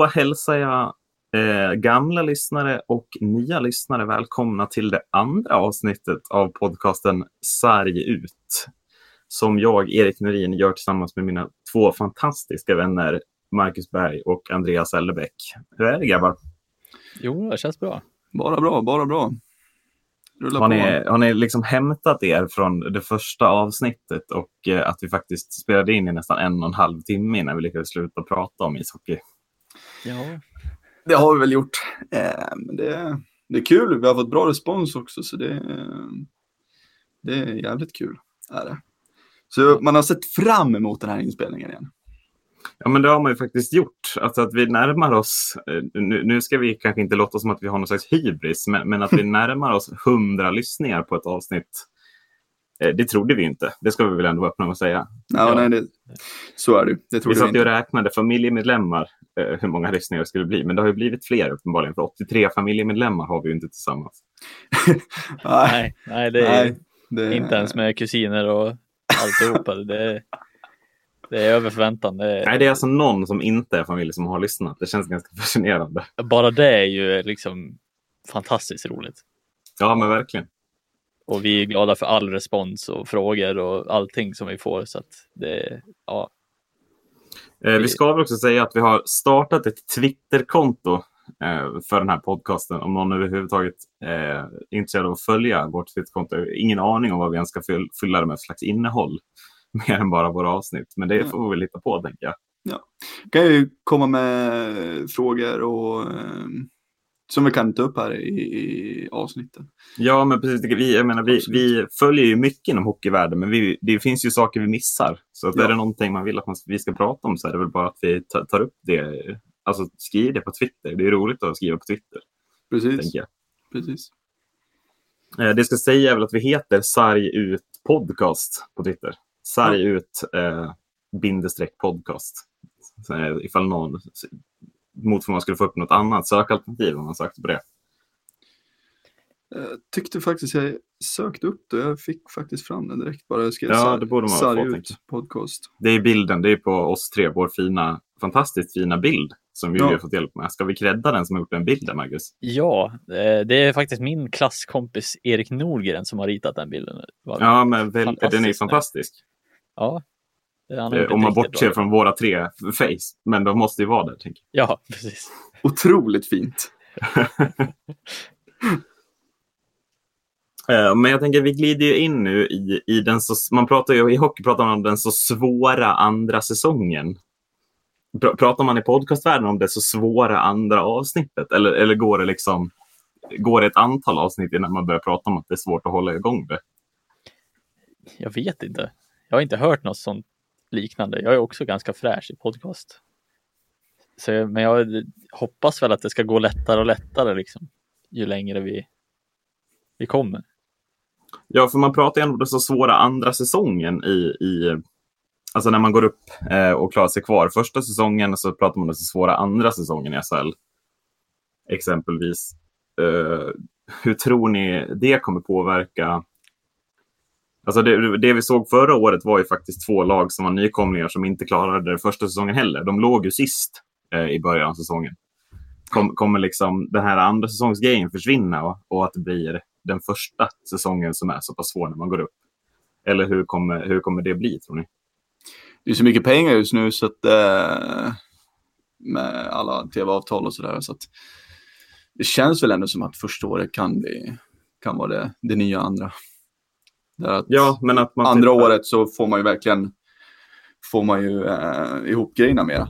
Då hälsar jag eh, gamla lyssnare och nya lyssnare välkomna till det andra avsnittet av podcasten Sarg ut. Som jag, Erik Norin, gör tillsammans med mina två fantastiska vänner Marcus Berg och Andreas Ellebäck. Hur är det grabbar? Jo, det känns bra. Bara bra, bara bra. Rulla har, ni, har ni liksom hämtat er från det första avsnittet och eh, att vi faktiskt spelade in i nästan en och en halv timme innan vi lyckades sluta prata om ishockey? Ja. Det har vi väl gjort. Eh, det, det är kul. Vi har fått bra respons också, så det, det är jävligt kul. Är det. Så man har sett fram emot den här inspelningen igen. Ja, men det har man ju faktiskt gjort. Alltså att vi närmar oss, eh, nu, nu ska vi kanske inte låta som att vi har någon slags hybris, men, men att vi närmar oss hundra lyssningar på ett avsnitt. Eh, det trodde vi inte. Det ska vi väl ändå öppna med att säga. Ja, ja. Nej, det, så är det. det vi satt och räknade familjemedlemmar, hur många lyssningar det skulle bli. Men det har ju blivit fler uppenbarligen, för 83 familjemedlemmar har vi ju inte tillsammans. nej, nej, det är nej, det... inte ens med kusiner och alltihopa. Det det är över förväntan. Det är... Nej, det är alltså någon som inte är familj som har lyssnat. Det känns ganska fascinerande. Bara det är ju liksom fantastiskt roligt. Ja, men verkligen. Och vi är glada för all respons och frågor och allting som vi får. Så att det, ja. Eh, vi ska väl också säga att vi har startat ett Twitterkonto eh, för den här podcasten. Om någon överhuvudtaget är intresserad av att följa vårt Twitterkonto. Ingen aning om vad vi ens ska fylla det med för slags innehåll. mer än bara våra avsnitt. Men det får vi väl lita på, tänker jag. Ja, kan ju komma med frågor och eh, som vi kan ta upp här i, i avsnitten. Ja, men precis. Vi, jag menar, vi, vi följer ju mycket inom hockeyvärlden, men vi, det finns ju saker vi missar. Så att ja. är det någonting man vill att man, vi ska prata om så är det väl bara att vi tar, tar upp det. Alltså skriv det på Twitter. Det är roligt att skriva på Twitter. Precis. Precis. Eh, det ska säga väl att vi heter Sarg ut podcast på Twitter sarg ut eh, bindestreck podcast. Så, eh, ifall någon mot för man skulle få upp något annat sökalternativ om man sökte på det. Jag tyckte faktiskt jag sökte upp det. Jag fick faktiskt fram den direkt. Bara jag skrev ja, det borde man sarg ut podcast. Det är bilden. Det är på oss tre. Vår fina, fantastiskt fina bild som vi ja. har fått hjälp med. Ska vi credda den som har gjort den bilden, Marcus? Ja, eh, det är faktiskt min klasskompis Erik Nordgren som har ritat den bilden. Ja, men väl, den är fantastisk. Ja. Eh, om man bortser från våra tre face, men de måste ju vara där. Tänker jag. Ja, precis. Otroligt fint. Eh, men jag tänker vi glider ju in nu i, i den så, man pratar ju i hockey pratar man om den så svåra andra säsongen. Pr pratar man i podcastvärlden om det så svåra andra avsnittet eller, eller går det liksom går det ett antal avsnitt innan man börjar prata om att det är svårt att hålla igång det? Jag vet inte. Jag har inte hört något sånt liknande. Jag är också ganska fräsch i podcast. Så, men jag hoppas väl att det ska gå lättare och lättare liksom, ju längre vi, vi kommer. Ja, för man pratar ju ändå om den så svåra andra säsongen i, i alltså när man går upp eh, och klarar sig kvar. Första säsongen så pratar man om den så svåra andra säsongen i SHL. Exempelvis. Eh, hur tror ni det kommer påverka Alltså det, det, vi såg förra året var ju faktiskt två lag som var nykomlingar som inte klarade det första säsongen heller. De låg ju sist eh, i början av säsongen. Kom, kommer liksom den här andra säsongsgrejen försvinna och, och, att det blir den första säsongen som är så pass svår när man går upp? Eller hur kommer, hur kommer det bli tror ni? Det är så mycket pengar just nu så att eh, med alla tv-avtal och sådär så att det känns väl ändå som att första året kan, bli, kan vara det, det nya andra ja, men att man andra tittar... året så får man ju verkligen får man ju eh, ihop grejerna mera.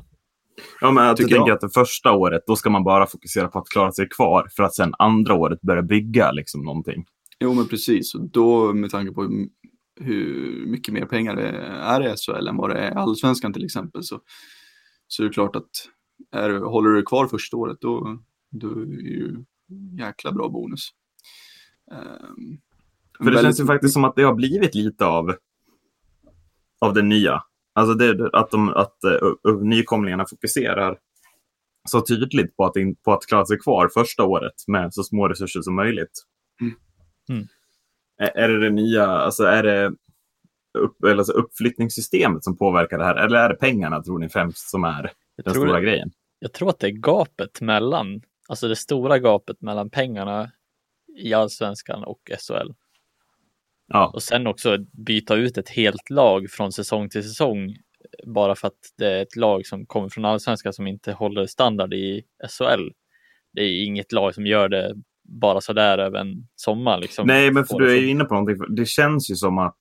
Ja, men jag tänker jag. att det första året, då ska man bara fokusera på att klara sig kvar för att sen andra året börja bygga liksom någonting. Jo, men precis. Och då med tanke på hur mycket mer pengar det är i SHL än vad det är i Allsvenskan till exempel så, så är det klart att är, håller du kvar första året då, då är det ju jäkla bra bonus. Um, för det väldigt... känns ju faktiskt som att det har blivit lite av, av det nya. Alltså det, att, de, att uh, nykomlingarna fokuserar så tydligt på att, in, på att klara sig kvar första året med så små resurser som möjligt. Mm. Mm. Är, är, det det nya, alltså är det upp, alltså uppflyttningssystemet som påverkar det här? Eller är det pengarna tror ni främst som är den stora det, grejen? jag tror att det är gapet mellan, alltså det stora gapet mellan pengarna i allsvenskan och SHL. Ja, Och sen också byta ut ett helt lag från säsong till säsong bara för att det är ett lag som kommer från allsvenskan som inte håller standard i SHL. Det är inget lag som gör det bara sådär över en sommar. Liksom. Nej, men för du är ju inne på någonting. Det känns ju som att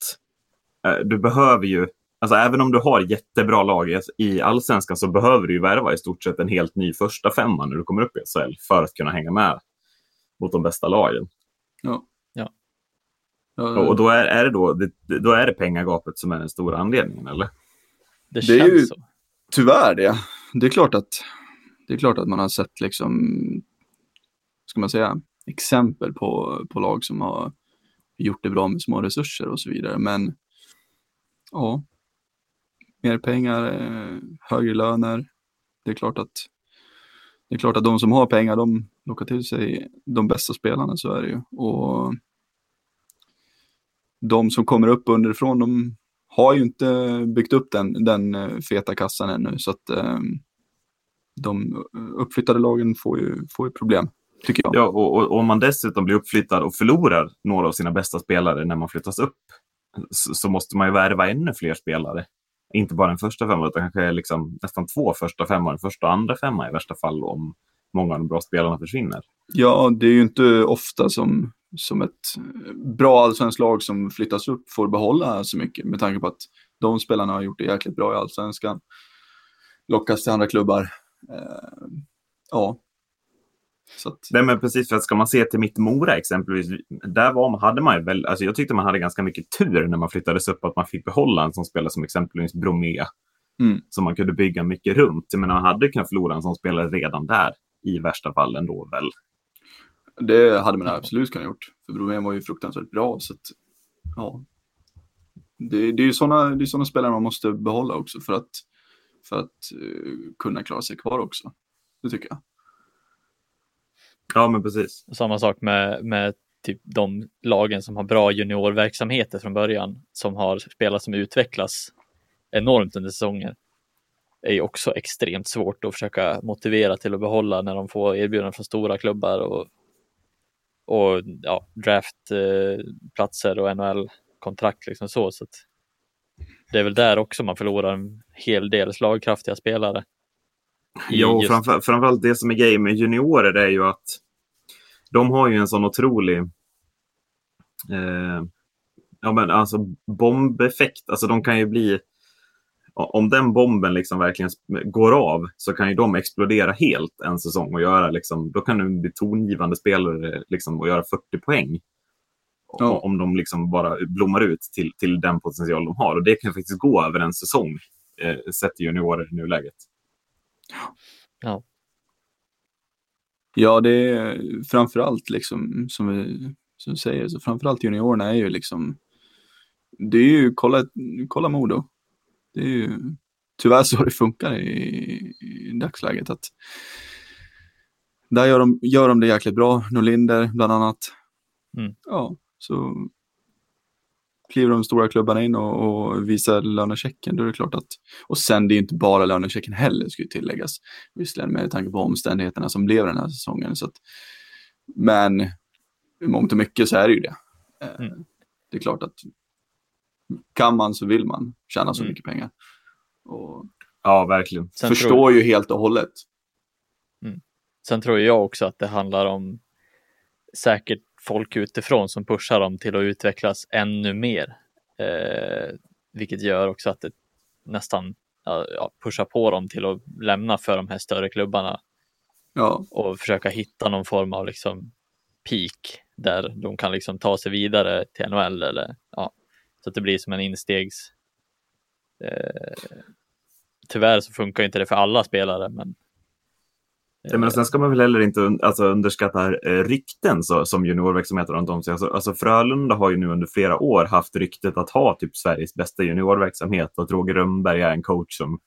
eh, du behöver ju, alltså även om du har jättebra lag i- i allsvenskan så behöver du ju värva i stort sett en helt ny första femma när du kommer upp i SHL för att kunna hänga med mot de bästa lagen. Ja. Och, då är, är det då, det, då är det pengagapet som är den stora anledningen, eller? Det, Det är känns ju- så. Tyvärr det. Det är klart att, det är klart att man har sett liksom, ska man säga, exempel på, på lag som har gjort det bra med små resurser och så vidare. Men ja, mer pengar, eh, högre löner. Det är klart att det är klart att de som har pengar, de lockar till sig de bästa spelarna, så är det ju. Och de som kommer upp underifrån, de har ju inte byggt upp den, den eh, feta kassan ännu. Så att eh, de uppflyttade lagen får ju, får ju problem, tycker jag. Ja, och, och, och om man dessutom blir uppflyttad och förlorar några av sina bästa spelare när man flyttas upp så, så måste man ju värva ännu fler spelare. Inte bara en första femma, utan kanske liksom nästan två första femmor, en första och andra femma i värsta fall om många av de bra spelarna försvinner. Ja, det är ju inte ofta som, som ett bra allsvenskt lag som flyttas upp får behålla så mycket med tanke på att de spelarna har gjort det jäkligt bra i allsvenskan. Lockas till andra klubbar. Eh, ja. Så att, Nej, men precis, för att ska man se till mitt Mora exempelvis, där var, man- hade man väl, alltså jag tyckte man hade ganska mycket tur när man flyttades upp, att man fick behålla en sån spelare som exempelvis Bromé, Mm. som man kunde bygga mycket runt. Menar, man hade kunnat förlora en sån spelare redan där, i värsta fall ändå väl. Det hade man absolut kunnat gjort. För Bromén var ju fruktansvärt bra. Så att, ja. det, det är ju sådana det är såna spelare man måste behålla också för att, för att eh, kunna klara sig kvar också. Det tycker jag. Ja, men precis. Samma sak med, med typ de lagen som har bra juniorverksamheter från början, som har spelare som utvecklas enormt under säsonger. är ju också extremt svårt att försöka motivera till att behålla när de får erbjudanden från stora klubbar och, och ja, draftplatser och NHL-kontrakt. Liksom så, så att det är väl där också man förlorar en hel del slagkraftiga spelare. Ja, och just- framför, framförallt det som är grejen med juniorer är ju att de har ju en sån otrolig eh, ja, men alltså bombeffekt. Alltså de kan ju bli om den bomben liksom verkligen går av så kan ju de explodera helt en säsong och göra liksom, då kan de bli tongivande spelare liksom, och göra 40 poäng. Ja. Om de liksom bara blommar ut till, till den potential de har. Och det kan faktiskt gå över en säsong, eh, sett juniorer i nuläget. Ja, Ja, det är framförallt liksom som vi som vi säger, så framförallt juniorerna är ju liksom, det är ju, kolla, kolla Modo. Det är ju tyvärr så det funkar i, i dagsläget att där gör de, gör de det jäkligt bra, Norlinder bland annat. Mm. Ja, så kliver de stora klubbarna in och, och visar lönechecken, då är det klart att, och sen det är inte bara lönechecken heller, ska ju tilläggas, visserligen med tanke på omständigheterna som blev den här säsongen. Så att, men i mångt och mycket så är det ju det. Eh, Mm. Det är klart att kan man så vill man tjäna så Mm. mycket pengar. Och Ja, verkligen. sen tror, förstår ju helt och hållet. sen tror jag också att det handlar om säkert folk utifrån som pushar dem till att utvecklas ännu mer. Eh, vilket gör också att det nästan ja, pushar på dem till att lämna för de här större klubbarna Ja, och försöka hitta någon form av liksom peak där de kan liksom ta sig vidare till NHL eller ja, så att det blir som en instegs. Eh, tyvärr så funkar inte det för alla spelare, men. Ja, men sen ska man väl heller inte alltså, underskatta eh, rykten så, som juniorverksamhet runt om sig. Alltså, alltså Frölunda har ju nu under flera år haft ryktet att ha typ Sveriges bästa juniorverksamhet och Roger Rönnberg är en coach som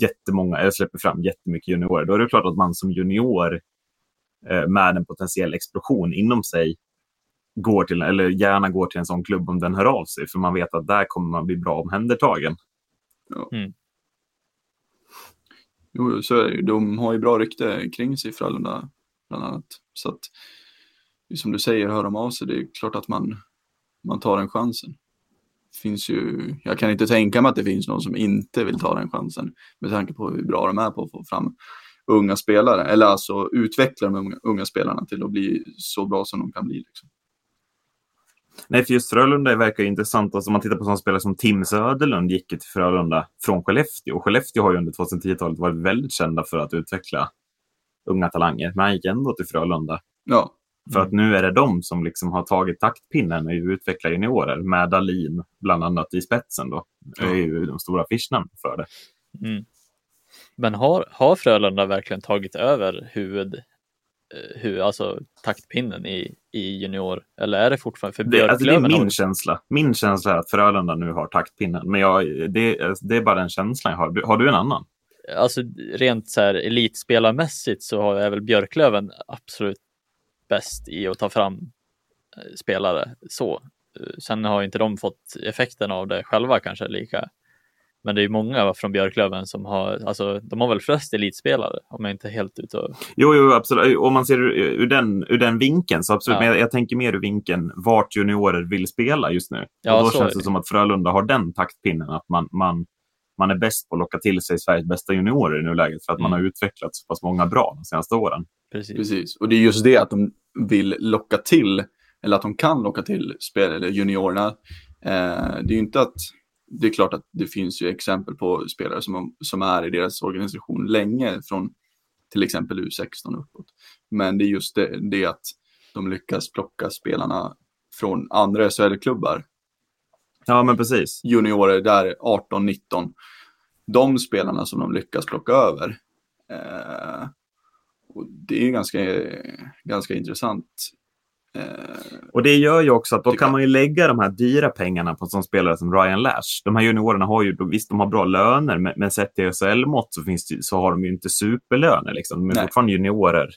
jättemånga, eller släpper fram jättemycket juniorer. Då är det klart att man som junior eh, med en potentiell explosion inom sig går till, eller gärna går till en sån klubb om den hör av sig. För man vet att där kommer man bli bra omhändertagen. Jo, så är det ju. De har ju bra rykte kring sig, Frölunda bland annat. Så att, som du säger, hör de av sig, det är klart att man, man tar den chansen. Finns ju, jag kan inte tänka mig att det finns någon som inte vill ta den chansen med tanke på hur bra de är på att få fram unga spelare, eller alltså utveckla de unga, unga spelarna till att bli så bra som de kan bli. Liksom. Nej, för just Frölunda verkar ju intressant. Alltså, om man tittar på sådana spelare som Tim Söderlund gick till Frölunda från Skellefteå. Och Skellefteå har ju under 2010-talet varit väldigt kända för att utveckla unga talanger. Men han gick ändå till Frölunda. Ja. För att nu är det de som liksom har tagit taktpinnen och utvecklar juniorer med Dalin bland annat i spetsen. Då. Det är ju de stora affischnamnen för det. Mm. Men har, har Frölunda verkligen tagit över huvud, eh, huvud, alltså taktpinnen i, i junior? Eller är det fortfarande för Det, alltså, det är Björklöven? min har- känsla. Min känsla är att Frölunda nu har taktpinnen. Men jag, det, det är bara den känslan jag har. Har du en annan? Alltså rent så här elitspelarmässigt så är väl Björklöven absolut bäst i att ta fram eh, spelare så. Eh, Sen har inte de fått effekten av det själva kanske lika. Men det är ju många från Björklöven som har, alltså de har väl flest elitspelare om jag inte är helt ute och Jo, jo absolut. Om man ser ur, den, ur den vinkeln så absolut. Ja. Men jag, jag tänker mer ur vinkeln vart juniorer vill spela just nu. Ja, och då känns det. som att Frölunda har den taktpinnen. Att man, man, man är bäst på att locka till sig Sveriges bästa juniorer i nuläget. För att man Mm. har utvecklat så pass många bra de senaste åren. precis. Precis, och det är just det att de vill locka till, eller att de kan locka till spel, eller juniorerna. Eh, det är ju inte att, det är klart att det finns ju exempel på spelare som, som är i deras organisation länge, från till exempel U16 uppåt. Men det är just det, det att de lyckas plocka spelarna från andra SHL-klubbar, Ja, men precis. juniorer där 18-19, de spelarna som de lyckas plocka över. Eh, och det är ganska, ganska intressant. Eh, Och det gör ju också att då kan man ju lägga de här dyra pengarna på en sån spelare som Ryan Lash. De här juniorerna har ju, visst de har bra löner, men, men sett till SHL-mått så, finns det, ju- så har de ju inte superlöner. Liksom. De är Nej. fortfarande juniorer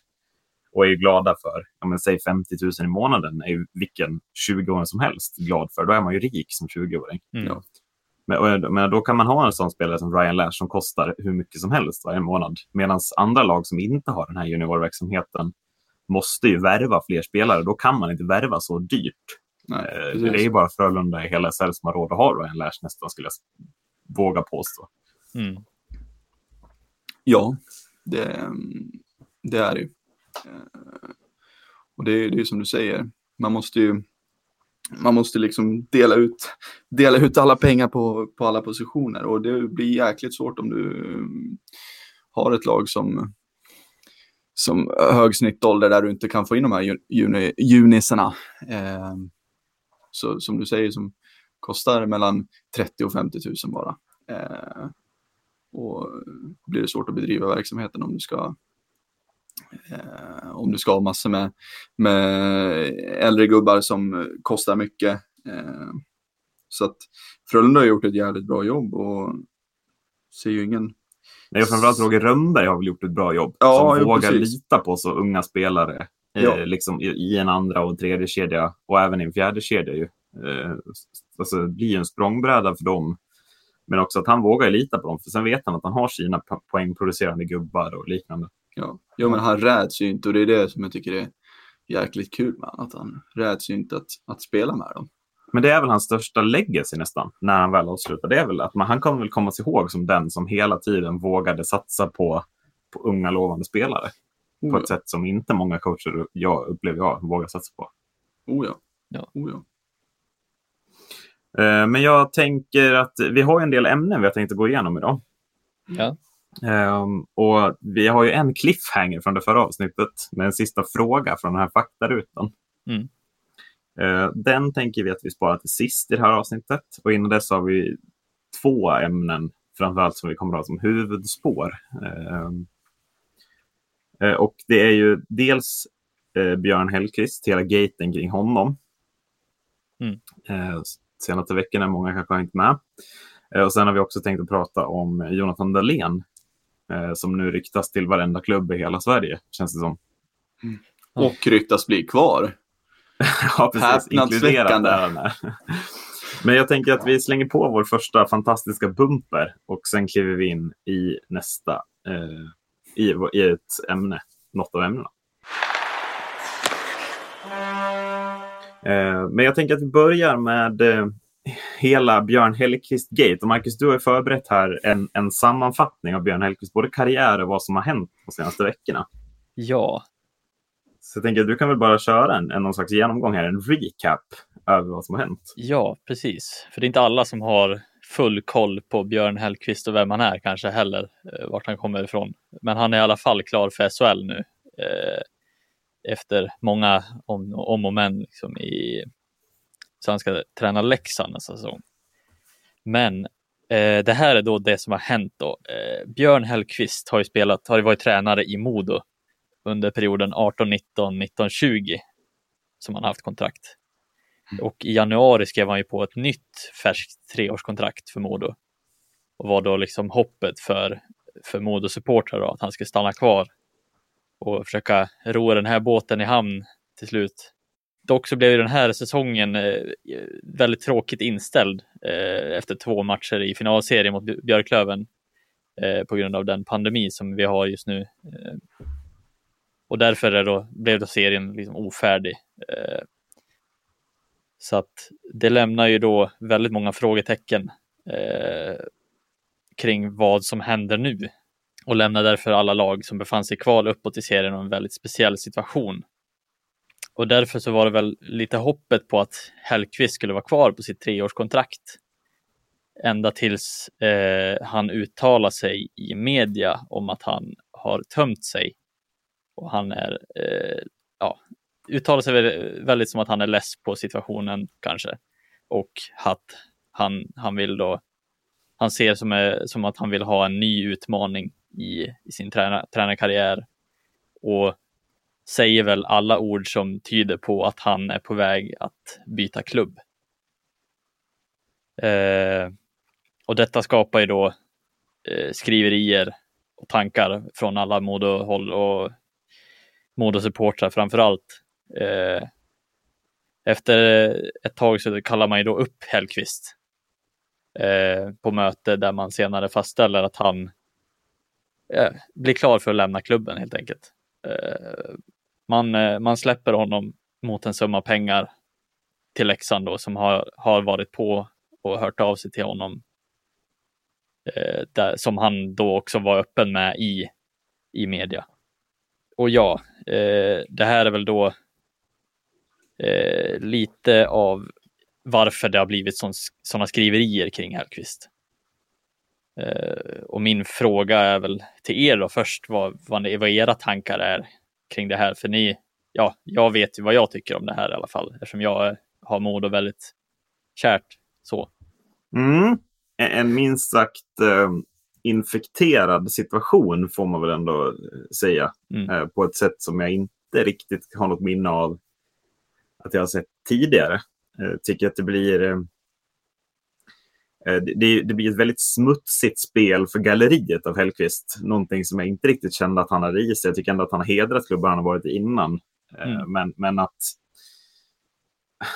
och är ju glada för, ja, men, säg 50 000 i månaden, är ju vilken 20-åring som helst glad för. Då är man ju rik som 20-åring. Mm. Ja. Men, men då kan man ha en sån spelare som Ryan Lash som kostar hur mycket som helst varje månad. Medan andra lag som inte har den här juniorverksamheten måste ju värva fler spelare. Då kan man inte värva så dyrt. nej, Eh. Det är ju bara Frölunda i hela SHL som har råd att ha Ryan Lash nästan, skulle jag våga påstå. Mm. Ja, det, det är det ju. Eh, Och det är det är som du säger, man måste ju man måste liksom dela ut, dela ut alla pengar på, på alla positioner och det blir jäkligt svårt om du mm, har ett lag som, som hög snittålder där du inte kan få in de här juni, junisarna. Eh, så, som du säger, som kostar mellan 30 och 50 000 bara. Eh, och blir det svårt att bedriva verksamheten om du ska eh, om du ska ha massor med, med äldre gubbar som kostar mycket. Eh, så att Frölunda har gjort ett jävligt bra jobb och ser ju ingen... Nej, och framförallt Roger Rönnberg har väl gjort ett bra jobb. Ja, som jo, vågar precis. lita på så unga spelare. Ja. Eh, liksom i, I en andra och tredje kedja och även i en fjärde kedja. Ju. Eh, alltså, det blir en språngbräda för dem. Men också att han vågar lita på dem. För sen vet han att han har sina po- poängproducerande gubbar och liknande. Ja, ja men han räds ju inte och det är det som jag tycker är jäkligt kul med att han räds ju inte att, att spela med dem. Men det är väl hans största legacy nästan, när han väl avslutar. Det är väl att man, han kommer väl komma sig ihåg som den som hela tiden vågade satsa på, på unga lovande spelare. På Oh ett sätt som inte många coacher, jag upplever jag, vågar satsa på. Oh ja. Ja. Oh ja. Eh, Men jag tänker att vi har ju en del ämnen vi har tänkt att gå igenom idag. Ja. Ehm, och vi har ju en cliffhanger från det förra avsnittet med en sista fråga från den här faktarutan. Mm. Eh, den tänker vi att vi sparar till sist i det här avsnittet. Och innan dess har vi två ämnen framförallt som vi kommer att ha som huvudspår. Ehm, eh, och det är ju dels eh, Björn Hellkvist, hela gaten kring honom. Mm. Eh, senaste veckorna, många kanske har hängt med. Eh, och sen har vi också tänkt att prata om Jonathan Dahlén eh, som nu ryktas till varenda klubb i hela Sverige, känns det som. Ja. Och ryktas bli kvar. ja, precis. Inkluderat den här. Men jag tänker att vi slänger på vår första fantastiska bumper och sen kliver vi in i nästa eh, i, i ett ämne, något av ämnena. Eh, men jag tänker att vi börjar med eh, hela Björn Hellkvist-gate. Och Marcus, du har förberett här en, en sammanfattning av Björn Hellkvist, både karriär och vad som har hänt de senaste veckorna. Ja. Så jag tänker att du kan väl bara köra en, en någon slags genomgång här, en recap över vad som har hänt. Ja, precis. För det är inte alla som har full koll på Björn Hellkvist och vem han är kanske heller, eh, vart han kommer ifrån. Men han är i alla fall klar för SHL nu. Eh, efter många om, om och men liksom i, så han ska träna Leksand nästa säsong. Men eh, det här är då det som har hänt då. Eh, Björn Hellkvist har ju spelat, har ju varit tränare i Modo under perioden 18, 19, 19, 20 som han haft kontrakt. Och i januari skrev han ju på ett nytt färskt treårskontrakt för Modo. Och var då liksom hoppet för, för Modo-supportrar att han skulle stanna kvar och försöka ro den här båten i hamn till slut. Dock så blev den här säsongen eh, väldigt tråkigt inställd eh, efter två matcher i finalserien mot Björklöven eh, på grund av den pandemi som vi har just nu. Och därför är då, blev då serien liksom ofärdig. Eh, så att det lämnar ju då väldigt många frågetecken eh, kring vad som händer nu och lämnar därför alla lag som befann sig kval uppåt i serien en väldigt speciell situation. Och därför så var det väl lite hoppet på att Hellqvist skulle vara kvar på sitt treårskontrakt. Ända tills eh, han uttalar sig i media om att han har tömt sig. Och han är, eh, ja, uttalar sig väldigt som att han är less på situationen kanske. Och att han, han vill då, han ser som, som att han vill ha en ny utmaning i, i sin träna, tränarkarriär och säger väl alla ord som tyder på att han är på väg att byta klubb. Eh, och detta skapar ju då eh, skriverier och tankar från alla Modo-håll och Modosupportrar framförallt. framför allt. Eh, efter ett tag så kallar man ju då upp Hellqvist eh, på möte där man senare fastställer att han Eh, blir klar för att lämna klubben helt enkelt. Eh, man, eh, man släpper honom mot en summa pengar till Leksand då, som har, har varit på och hört av sig till honom. Eh, där, som han då också var öppen med i, i media. Och ja, eh, det här är väl då eh, lite av varför det har blivit sådana skriverier kring Hellqvist. Eh, och min fråga är väl till er då först vad, vad, vad era tankar är kring det här. För ni, ja, jag vet ju vad jag tycker om det här i alla fall eftersom jag har Modo väldigt kärt så. Mm. En minst sagt eh, infekterad situation får man väl ändå eh, säga. Mm. Eh, på ett sätt som jag inte riktigt har något minne av att jag har sett tidigare. Eh, tycker att det blir det, det, blir ett väldigt smutsigt spel för galleriet av Hellqvist. Någonting som jag inte riktigt kände att han hade i sig. Jag tycker ändå att han har hedrat klubben han har varit innan. Mm. Men, men att,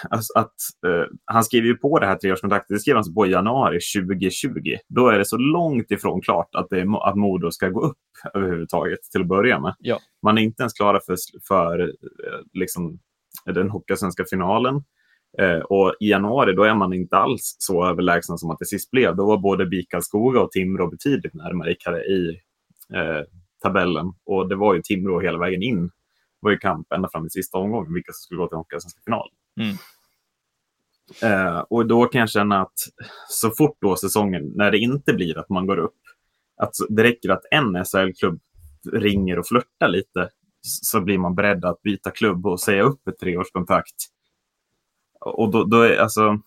alltså att uh, han skriver ju på det här treårskontraktet. Det skrev han på i januari 2020. Då är det så långt ifrån klart att, det är, att Modo ska gå upp överhuvudtaget till att börja med. Ja. Man är inte ens klara för, för liksom, den hockeysvenska finalen. Eh, och i januari då är man inte alls så överlägsna som att det sist blev. Då var både BIK Karlskoga och Timrå betydligt närmare i, eh, tabellen. Och det var ju Timrå hela vägen in. Det var ju kamp ända fram i sista omgången vilka som skulle gå till Hockeyallsvenska final. Mm. Eh, och då kan jag känna att så fort då säsongen, när det inte blir att man går upp, att det räcker att en SHL-klubb ringer och flörtar lite så blir man beredd att byta klubb och säga upp ett treårskontrakt och då, då är, alltså,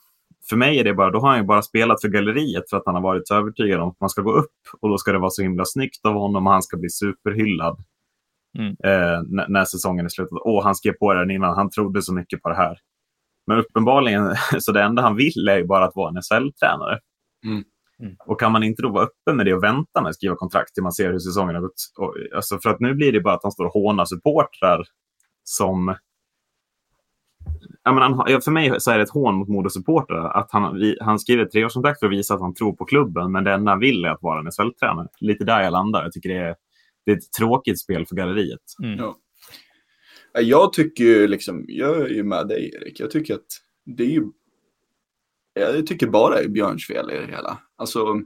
för mig är det bara, då har han ju bara spelat för galleriet för att han har varit övertygad om att man ska gå upp och då ska det vara så himla snyggt av honom och han ska bli superhyllad mm. eh, när, när, säsongen är slut. Och han skrev på den innan, han trodde så mycket på det här. Men uppenbarligen, så det enda han vill är ju bara att vara en SHL-tränare. Mm. Mm. Och kan man inte då vara öppen med det och vänta med att skriva kontrakt till man ser hur säsongen har gått? Och, alltså för att nu blir det bara att han står och hånar supportrar som ja, men han, för mig så är det ett hån mot Modo-supportrar att han, vi, han skriver ett treårskontrakt för att visa att han tror på klubben, men det enda han vill är att vara en SHL-tränare. Lite där jag landar. Jag tycker det är, det är ett tråkigt spel för galleriet. Mm. Ja. Eh, jag tycker ju liksom, jag är ju med dig Erik, jag tycker att det är ju, eh, jag tycker bara det är Björns fel i det hela. Alltså,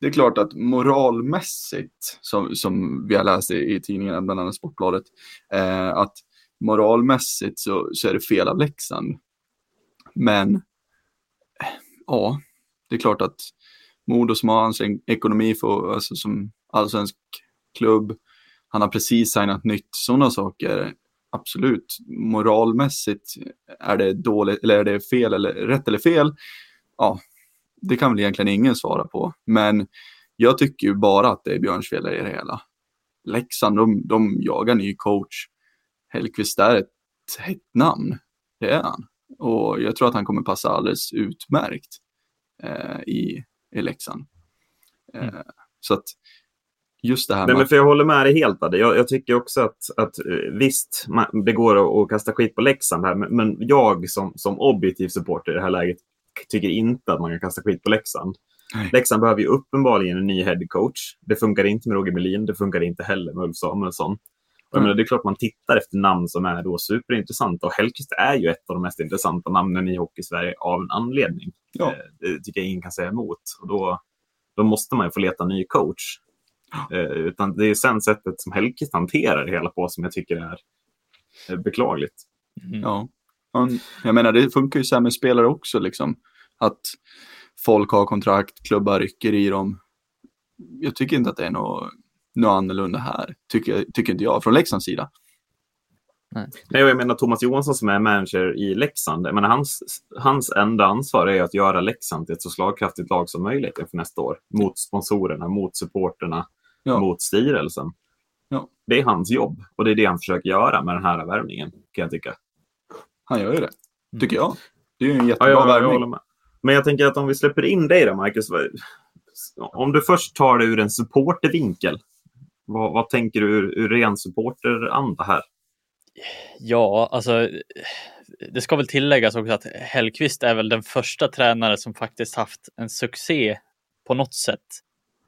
det är klart att moralmässigt, som, som vi har läst i, i tidningarna, bland annat Sportbladet, eh, att moralmässigt så, så är det fel av Leksand. Men, eh, ja, det är klart att Modo som har hans ekonomi för, alltså som allsvensk klubb, han har precis signat nytt, sådana saker absolut, moralmässigt är det dåligt eller är det fel eller rätt eller fel? Ja, det kan väl egentligen ingen svara på. Men jag tycker ju bara att det är Björns fel i det hela. Leksand, de, de jagar ny coach. Hellkvist är ett hett namn. Det är han. Och jag tror att han kommer passa alldeles utmärkt eh, i, i Leksand. Eh, mm. Så att just det här Nej, men för Jag håller med dig helt. Jag, jag tycker också att, att eh, visst, man, det går att, kasta skit på Leksand här, men, men, jag som, som objektiv supporter i det här läget tycker inte att man kan kasta skit på Leksand. Nej. Leksand behöver ju uppenbarligen en ny headcoach. Det funkar inte med Roger Melin, det funkar inte heller med Ulf Samuelsson. Mm. Menar, det är klart man tittar efter namn som är då superintressanta och Hellkvist är ju ett av de mest intressanta namnen i Hockey-Sverige av en anledning. Ja. Eh, det tycker jag ingen kan säga emot. Och då, då måste man ju få leta ny coach. Eh, utan det är sen sättet som Hellkvist hanterar det hela på som jag tycker är beklagligt. Mm. Ja, jag menar det funkar ju så här med spelare också liksom. Att folk har kontrakt, klubbar rycker i dem. Jag tycker inte att det är något, något annorlunda här, tycker, tycker inte jag, från Leksands sida. Nej. Nej, jag menar Thomas Johansson som är manager i Leksand. Jag menar, hans, hans enda ansvar är att göra Leksand till ett så slagkraftigt lag som möjligt inför nästa år. Mot sponsorerna, mot supporterna, ja. mot styrelsen. Ja. Det är hans jobb och det är det han försöker göra med den här värvningen, kan jag tycka. Han gör ju det, tycker jag. Det är ju en jättebra ja, värvning. Jag Men jag tänker att om vi släpper in dig då, Marcus. Om du först tar det ur en supportervinkel. Vad, vad tänker du ur, ur ren supporteranda här? Ja, alltså det ska väl tilläggas också att Hellqvist är väl den första tränare som faktiskt haft en succé på något sätt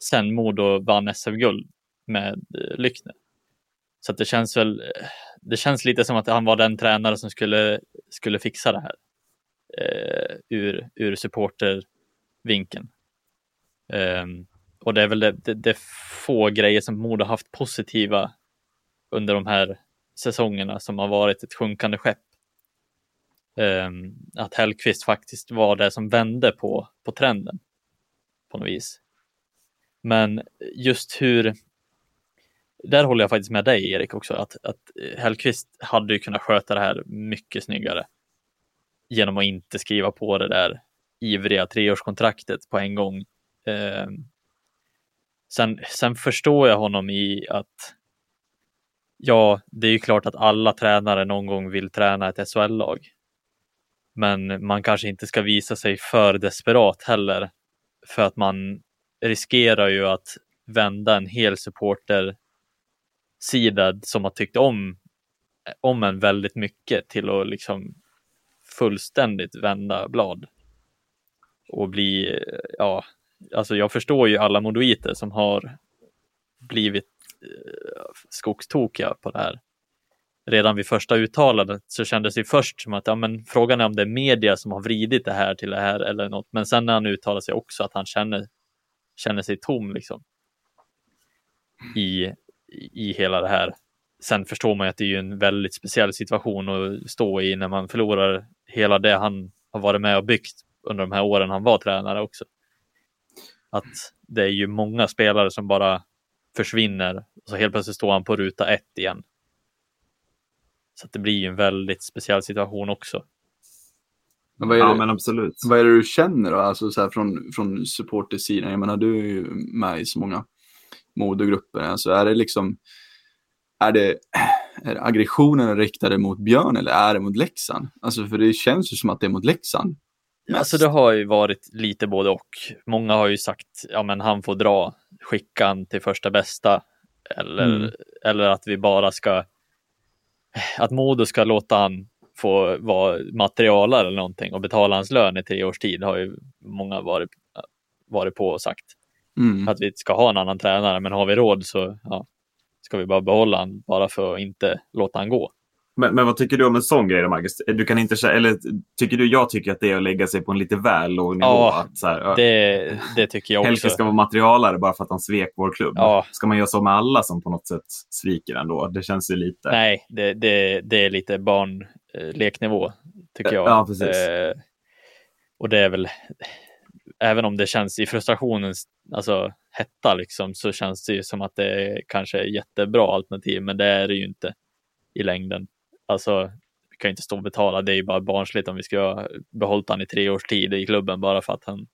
sen Modo vann SM-guld med eh, Lyckner. Så att det känns väl, eh, det känns lite som att han var den tränare som skulle, skulle fixa det här eh, ur, ur supportervinkeln. Eh, och det är väl det, det, det få grejer som Modo haft positiva under de här säsongerna som har varit ett sjunkande skepp. Eh, att Hellqvist faktiskt var det som vände på, på trenden på något vis. Men just hur, där håller jag faktiskt med dig Erik också, att, att Hellqvist hade ju kunnat sköta det här mycket snyggare genom att inte skriva på det där ivriga treårskontraktet på en gång. Eh, sen, sen förstår jag honom i att ja, det är ju klart att alla tränare någon gång vill träna ett SHL-lag. Men man kanske inte ska visa sig för desperat heller för att man riskerar ju att vända en hel supporter sida som har tyckt om, om en väldigt mycket till att liksom fullständigt vända blad. Och bli, ja, alltså jag förstår ju alla modoiter som har blivit eh, skogstokiga på det här. Redan vid första uttalandet så kändes det först som att ja, men frågan är om det är media som har vridit det här till det här eller något. Men sen när han uttalar sig också att han känner, känner sig tom liksom. I, i hela det här. Sen förstår man ju att det är en väldigt speciell situation att stå i när man förlorar hela det han har varit med och byggt under de här åren han var tränare också. Att det är ju många spelare som bara försvinner och så helt plötsligt står han på ruta ett igen. Så det blir ju en väldigt speciell situation också. Men vad är det, ja, men absolut. Vad är det du känner då, alltså så här från, från supportersidan? Jag menar, du är ju med i så många modogrupper. Alltså är det liksom, är det, är aggressionen riktade mot Björn eller är det mot Leksand? Alltså för det känns ju som att det är mot Leksand. Mest. Alltså det har ju varit lite både och. Många har ju sagt, ja men han får dra, skicka han till första bästa. Eller, mm. eller att vi bara ska, att Modo ska låta han få vara materialare eller någonting och betala hans lön i tre års tid har ju många varit, varit på och sagt. Mm. Att vi ska ha en annan tränare, men har vi råd så ja, ska vi bara behålla han bara för att inte låta han gå. Men, men vad tycker du om en sån grej då, Marcus? Du kan inte, eller tycker du, jag tycker att det är att lägga sig på en lite väl låg nivå. Ja, att så här, Det, det tycker jag också. Helke ska vara materialare bara för att han svek vår klubb. Ja. Ska man göra så med alla som på något sätt sviker ändå? Det känns ju lite... Nej, det, det, det är lite barnleknivå tycker jag. Ja. Eh, och det är väl, även om det känns i frustrationens alltså, hetta liksom, så känns det ju som att det är kanske är jättebra alternativ, men det är det ju inte i längden. Alltså, vi kan ju inte stå och betala, det är ju bara barnsligt om vi ska ha behållit han i tre års tid i klubben bara för att han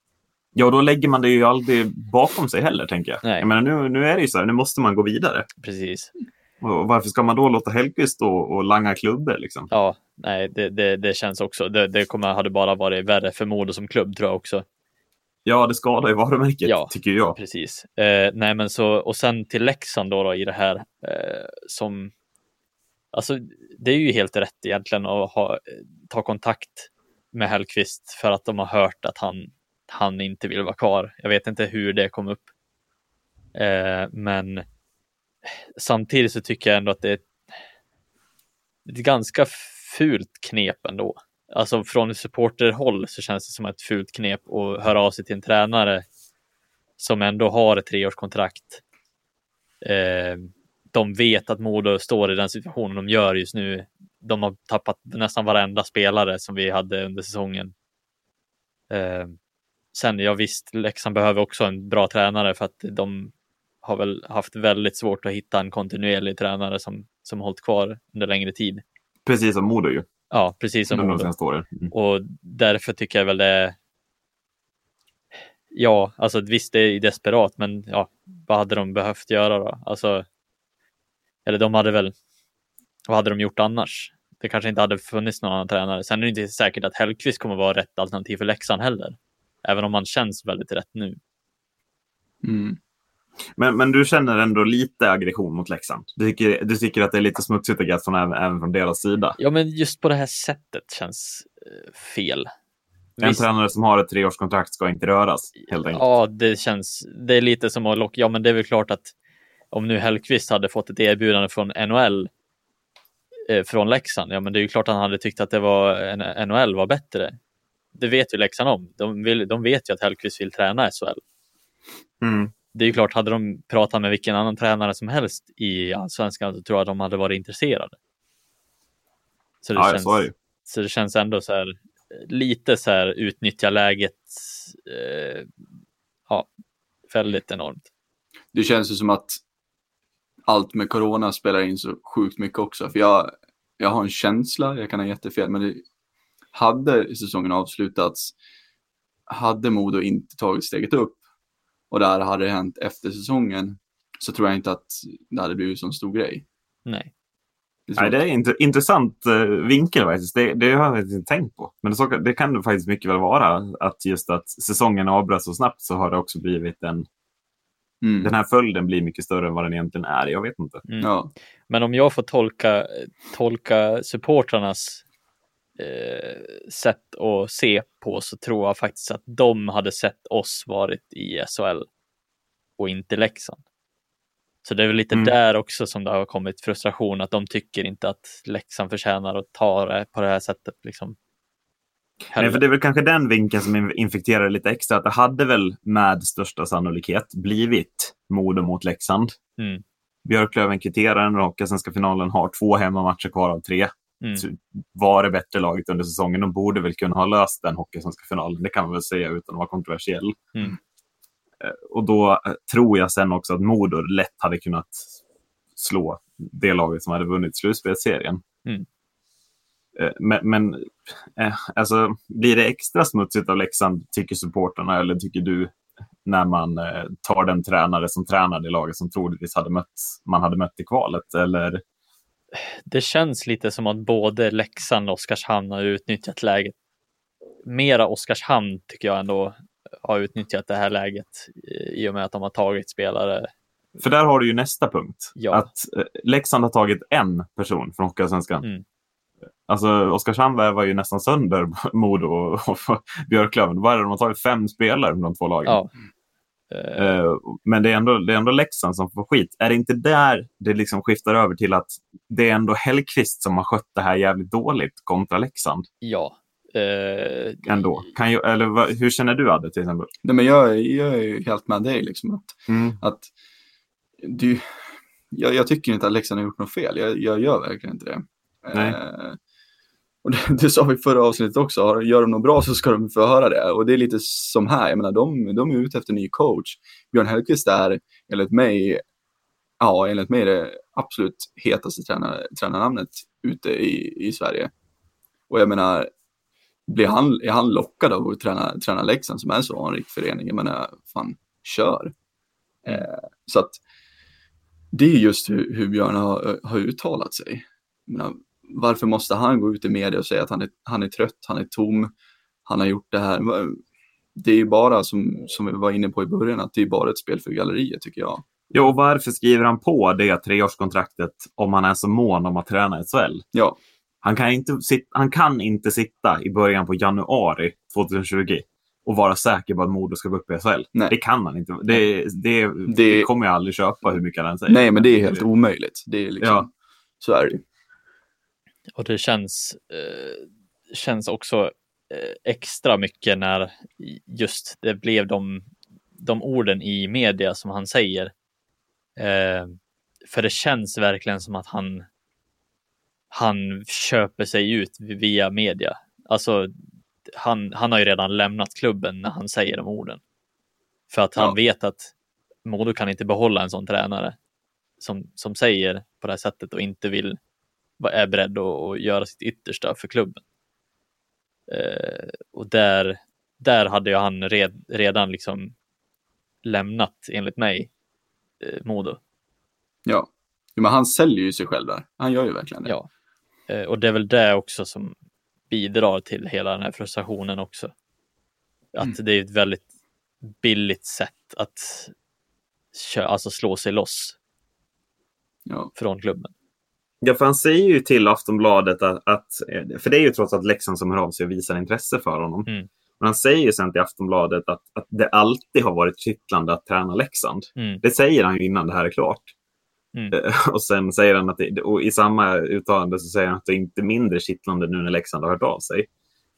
Ja, då lägger man det ju aldrig bakom sig heller, tänker jag. Nej. Jag menar, nu, nu är det ju så här, nu måste man gå vidare. precis. Och varför ska man då låta Hellkvist stå och langa klubbor? Liksom? Ja, nej, det, det, det känns också. Det, det kommer, hade bara varit värre för Modo som klubb tror jag också. Ja, det skadar ju varumärket, Ja. tycker jag. Precis. Eh, nej, men så och sen till Leksand då, då i det här eh, som. Alltså, det är ju helt rätt egentligen att ha, ta kontakt med Hellqvist för att de har hört att han, han inte vill vara kvar. Jag vet inte hur det kom upp. Eh, men samtidigt så tycker jag ändå att det är ett, ett ganska fult knep ändå. Alltså från supporterhåll så känns det som ett fult knep att höra av sig till en tränare som ändå har ett treårskontrakt. Eh, de vet att Modo står i den situationen de gör just nu. De har tappat nästan varenda spelare som vi hade under säsongen. Eh, sen, ja visst, Leksand behöver också en bra tränare för att de har väl haft väldigt svårt att hitta en kontinuerlig tränare som, som hållit kvar under längre tid. Precis som Modo ju, Ja, precis som Modo. Mm. Och därför tycker jag väl det. Ja, alltså visst det är desperat, men ja, vad hade de behövt göra då? Alltså. Eller de hade väl. Vad hade de gjort annars? Det kanske inte hade funnits någon annan tränare. Sen är det inte säkert att Hellkvist kommer vara rätt alternativ för Leksand heller. Även om han känns väldigt rätt nu. Mm. Men, men du känner ändå lite aggression mot Leksand? Du tycker, du tycker att det är lite smutsigt gött från, även, även från deras sida? Ja, men just på det här sättet känns eh, fel. En Visst. tränare som har ett treårskontrakt ska inte röras, helt enkelt. Ja, det känns. Det är lite som att locka. Ja, men det är väl klart att om nu Hellqvist hade fått ett erbjudande från NHL eh, från Leksand, ja, men det är ju klart han hade tyckt att det var en, NHL var bättre. Det vet ju Leksand om. De, vill, de vet ju att Hellqvist vill träna SHL. Mm. Det är ju klart, hade de pratat med vilken annan tränare som helst i allsvenskan så tror jag att de hade varit intresserade. Så det, Ja, känns, så det känns ändå så här lite så här utnyttja läget. Eh, ja, väldigt enormt. Det känns ju som att allt med corona spelar in så sjukt mycket också. För jag, jag har en känsla, jag kan ha jättefel, men det, hade säsongen avslutats, hade Modo inte tagit steget upp och det här hade hänt efter säsongen så tror jag inte att det hade blivit så stor grej. Nej. Det Nej, det är en int- intressant eh, vinkel faktiskt. Det, det har jag faktiskt inte tänkt på. Men det, så, det kan det faktiskt mycket väl vara. Att just att säsongen avbröts så snabbt så har det också blivit en... Mm. Den här följden blir mycket större än vad den egentligen är. Jag vet inte. Mm. Ja, Men om jag får tolka, tolka supportrarnas eh, sätt att se på så tror jag faktiskt att de hade sett oss varit i SHL och inte Leksand. Så det är väl lite Mm. där också som det har kommit frustration att de tycker inte att Leksand förtjänar att ta det på det här sättet. Liksom. Nej, för det är väl kanske den vinkeln som in- infekterar lite extra. Att det hade väl med största sannolikhet blivit Modo mot Leksand. Mm. Björklöven kvitterar den Hockeyallsvenska finalen, har två hemmamatcher kvar av tre. Mm. Var det bättre laget under säsongen. De borde väl kunna ha löst den Hockeyallsvenska finalen. Det kan man väl säga utan att vara kontroversiell. Mm. Eh, Och då eh, tror jag sen också att Modo lätt hade kunnat slå det laget som hade vunnit slutspelsserien. Mm. Eh, Men, men alltså, blir det extra smutsigt av Leksand, tycker supporterna eller tycker du, när man tar den tränare som tränade i laget som troligtvis hade mött, man hade mött i kvalet? Eller Det känns lite som att både Leksand och Oskarshamn har utnyttjat läget. Mera Oskarshamn tycker jag ändå har utnyttjat det här läget i och med att de har tagit spelare. För där har du ju nästa punkt. Ja. Att eh, Leksand har tagit en person från Hockeyallsvenskan. Mm. Alltså Oskarshamn var ju nästan sönder Modo och, och Björklöven. Vad är det, de har tagit fem spelare de två lagen. Ja. Eh, Eh, Men det är, ändå, det är ändå Leksand som får skit. Är det inte där det liksom skiftar över till att det är ändå Hellqvist som har skött det här jävligt dåligt kontra Leksand? ja. Eh, Ändå. Kan ju, eller vad, hur känner du Adde till exempel? Nej, men jag, jag är ju helt med dig liksom. Att, Mm. att du, jag, jag tycker inte att Leksand har gjort något fel. Jag, jag gör verkligen inte det. Nej. Eh, och det, det sa vi förra avsnittet också. Gör de något bra så ska de få höra det. Och det är lite som här. Jag menar, de, de är ute efter ny coach. Björn Hellkvist är enligt mig, ja, enligt mig det absolut hetaste tränar, tränarnamnet ute i, i Sverige. Och jag menar, blir han, är han lockad av att träna, träna Leksand som är en så anrik förening? Jag menar, fan, kör. Eh, så att det är just hur, hur Björn har, har uttalat sig. Jag menar, varför måste han gå ut i media och säga att han är, han är trött, han är tom, han har gjort det här. Det är ju bara, som, som vi var inne på i början, att det är bara ett spel för galleriet tycker jag. Ja, och varför skriver han på det treårskontraktet om han är så mån om att träna i SHL? Ja, Han kan, inte han kan inte sitta i början på januari 2020 och vara säker på att Modo ska gå upp i SHL. Nej. Det kan han inte. Det, det, det, Det- kommer jag aldrig köpa hur mycket han säger. nej men det är helt omöjligt. Det är liksom, Ja. så är det. Och det känns, eh, känns också eh, extra mycket när just det blev de, de orden i media som han säger. Eh, för det känns verkligen som att han, han köper sig ut via media. Alltså, han, han har ju redan lämnat klubben när han säger de orden. För att han Ja. vet att Modo kan inte behålla en sån tränare som, som säger på det här sättet och inte vill är beredd att, göra sitt yttersta för klubben. Eh, och där, där hade ju han red, redan liksom lämnat, enligt mig, eh, Modo. Ja. Men han säljer ju sig själv där. Han gör ju verkligen det. Ja. Eh, och det är väl det också som bidrar till hela den här frustrationen också. Att det är ett väldigt billigt sätt att kö- alltså slå sig loss Ja. från klubben. Ja, för han säger ju till Aftonbladet att, att för det är ju trots allt Leksand som hör av sig och visar intresse för honom. Mm. Men han säger ju sen till Aftonbladet att, att det alltid har varit kittlande att träna Leksand. Mm. Det säger han ju innan det här är klart. Mm. Eh, Och sen säger han att det, och i samma uttalande så säger han att det inte är mindre kittlande nu när Leksand har hört av sig.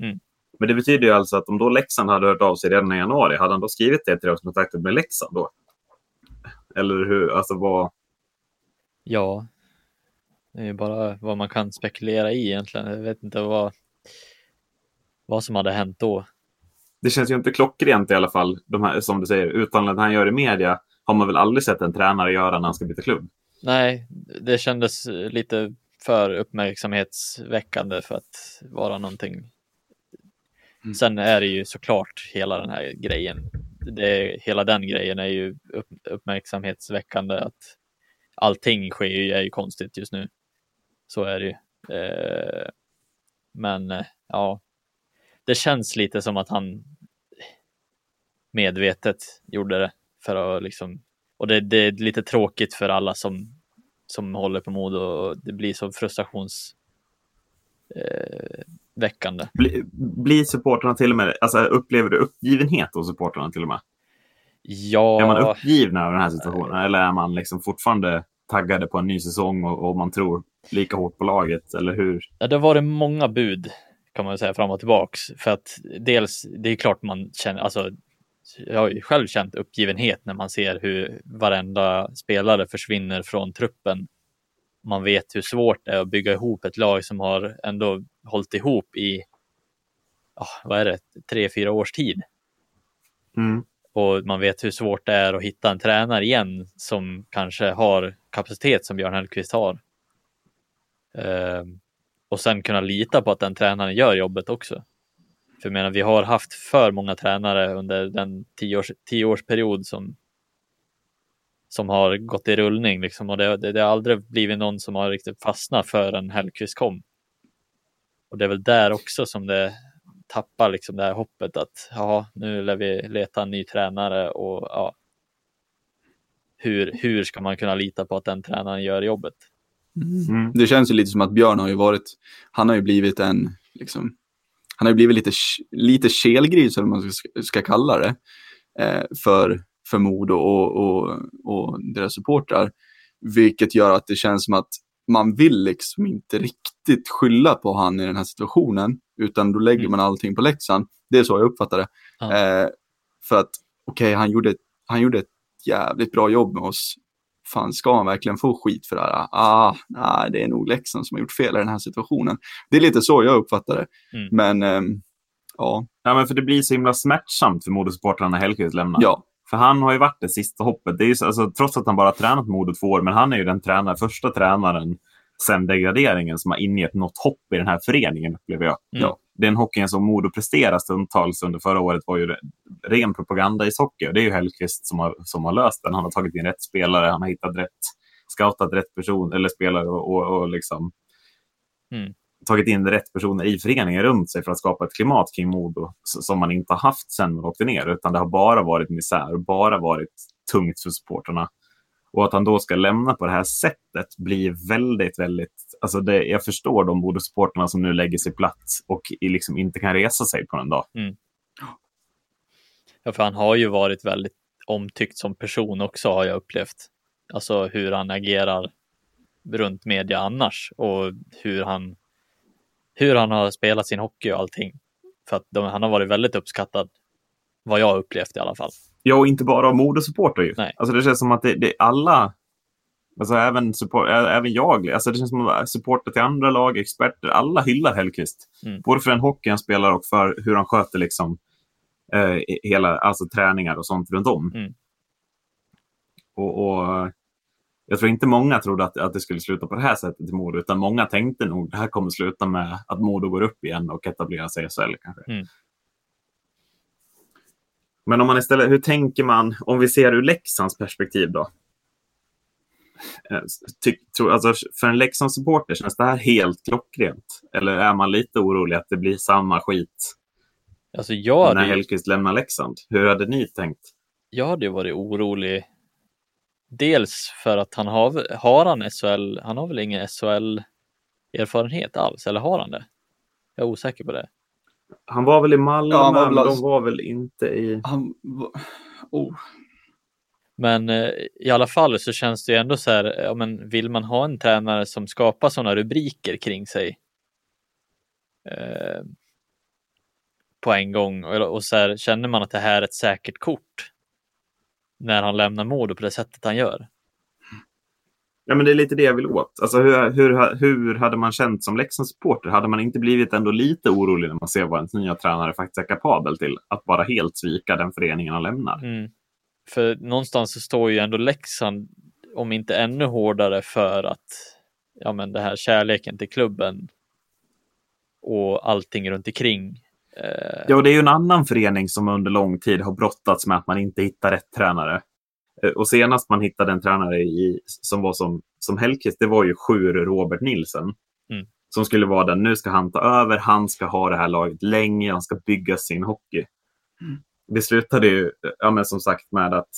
Mm. Men det betyder ju alltså att om då Leksand hade hört av sig redan i januari, hade han då skrivit det treårskontraktet med Leksand då? Eller hur? Alltså vad... Ja, det är ju bara vad man kan spekulera i egentligen. Jag vet inte vad, vad som hade hänt då. Det känns ju inte klockrent i alla fall, de här, som du säger, uttalandet han gör i media har man väl aldrig sett en tränare göra när han ska byta klubb. Nej, det kändes lite för uppmärksamhetsväckande för att vara någonting. Mm. Sen är det ju såklart hela den här grejen. Det, hela den grejen är ju upp, uppmärksamhetsväckande att allting sker ju, är ju konstigt just nu. Så är det ju. Eh, men eh, ja, det känns lite som att han medvetet gjorde det för att liksom och det, det är lite tråkigt för alla som, som håller på Modo och det blir så frustrations eh, väckande. Bli, blir supportrarna till och med, alltså upplever du uppgivenhet hos supportrarna till och med? Ja, Är man uppgivna över den här situationen eller är man liksom fortfarande taggade på en ny säsong och, och man tror lika hårt på laget? Eller hur? ja, det har varit många bud kan man säga fram och tillbaks för att dels det är klart man känner, alltså jag har ju själv känt uppgivenhet när man ser hur varenda spelare försvinner från truppen. Man vet hur svårt det är att bygga ihop ett lag som har ändå hållit ihop i, ah, vad är det, tre, fyra års tid. Mm. Och man vet hur svårt det är att hitta en tränare igen som kanske har kapacitet som Björn Hellkvist har. Ehm, och sen kunna lita på att den tränaren gör jobbet också. För jag menar, vi har haft för många tränare under den tioårs, tioårsperiod som, som har gått i rullning liksom. Och det, det, det har aldrig blivit någon som har riktigt fastnat förrän Hellkvist kom. Och det är väl där också som det tappar liksom det här hoppet att ja, nu lär vi leta en ny tränare och ja, hur, hur ska man kunna lita på att den tränaren gör jobbet? Mm. Det känns ju lite som att Björn har ju varit, han har ju blivit en, liksom, han har ju blivit lite, lite kelgris eller vad man ska, ska kalla det, eh, för, för Modo och, och, och deras supportrar. Vilket gör att det känns som att man vill liksom inte riktigt skylla på han i den här situationen, utan då lägger Mm. man allting på Leksand. Det är så jag uppfattar det. Ja. Eh, för att, okej, han, gjorde, han gjorde ett jävligt bra jobb med oss. Fan, ska han verkligen få skit för det här? Ah, nej, det är nog Leksand som har gjort fel i den här situationen. Det är lite så jag uppfattar det. Mm. Men, ehm, ja, Ja, men för det blir så himla smärtsamt för Modosupportrarna när Hellkvist lämnar. ja, För han har ju varit det sista hoppet. Det är ju, så- alltså, trots att han bara tränat Modo två år, men han är ju den tränare, första tränaren sen degraderingen som har ingett något hopp i den här föreningen, upplever jag. Mm. Ja, den hockeyn som Modo presterar stundtals under förra året var ju re- ren propaganda i socker. Det är ju Hellkvist som har, som har löst den. Han har tagit in rätt spelare, han har hittat rätt, scoutat rätt person eller spelare och, och, och liksom Mm. tagit in rätt personer i föreningen runt sig för att skapa ett klimat kring Modo som man inte har haft sen man åkte ner. Utan det har bara varit misär, bara varit tungt för supporterna. Och att han då ska lämna på det här sättet blir väldigt, väldigt... Alltså det, jag förstår de både supporterna som nu lägger sig platt och liksom inte kan resa sig på en dag. Mm. Ja, för han har ju varit väldigt omtyckt som person också har jag upplevt. Alltså hur han agerar runt media annars och hur han, hur han har spelat sin hockey och allting. För att de, han har varit väldigt uppskattad, vad jag har upplevt i alla fall. Ja, och inte bara av Modo-supporter ju. Nej. Alltså det känns som att det, det alla, alltså även, support, även jag, alltså det känns som att supporter till andra lag, experter, alla hyllar Hellkvist. Mm. Både för den hockey han spelar och för hur han sköter liksom eh, hela, alltså träningar och sånt runt om. Mm. Och, och jag tror inte många trodde att, att det skulle sluta på det här sättet i Modo, utan många tänkte nog att det här kommer sluta med att Modo går upp igen och etablerar sig i SHL kanske. Mm. Men om man istället, hur tänker man om vi ser ur Leksands perspektiv då? Eh, Ty, tror, alltså, för en Leksandssupporter känns det här helt klockrent? Eller är man lite orolig att det blir samma skit Alltså jag när ju, Hellkvist lämnar Leksand? Hur hade ni tänkt? jag hade varit orolig. Dels för att han har, har han SHL, han har väl ingen SHL erfarenhet alls, eller har han det? Jag är osäker på det. Han var väl i Malmö, Ja, men väl de alltså- var väl inte i... han, oh, Men eh, i alla fall så känns det ju ändå så här, ja, men vill man ha en tränare som skapar sådana rubriker kring sig eh, på en gång och, och så här, känner man att det här är ett säkert kort när han lämnar Modo på det sättet han gör. Ja, men det är lite det jag vill åt. Alltså, hur, hur, hur hade man känt som Leksandssupporter? Hade man inte blivit ändå lite orolig när man ser vad ens nya tränare faktiskt är kapabel till? Att bara helt svika den föreningen han lämnar. Mm. För någonstans så står ju ändå Leksand, om inte ännu hårdare, för att ja, men det här kärleken till klubben och allting runt omkring. Eh, Ja, och det är ju en annan förening som under lång tid har brottats med att man inte hittar rätt tränare. Eh, Och senast man hittade en tränare i, som var som, som Hellkvist, det var ju Sjur Robert Nilsen. Mm. Som skulle vara den, nu ska han ta över, han ska ha det här laget länge, han ska bygga sin hockey. Det slutade ju, ja, men som sagt, med att,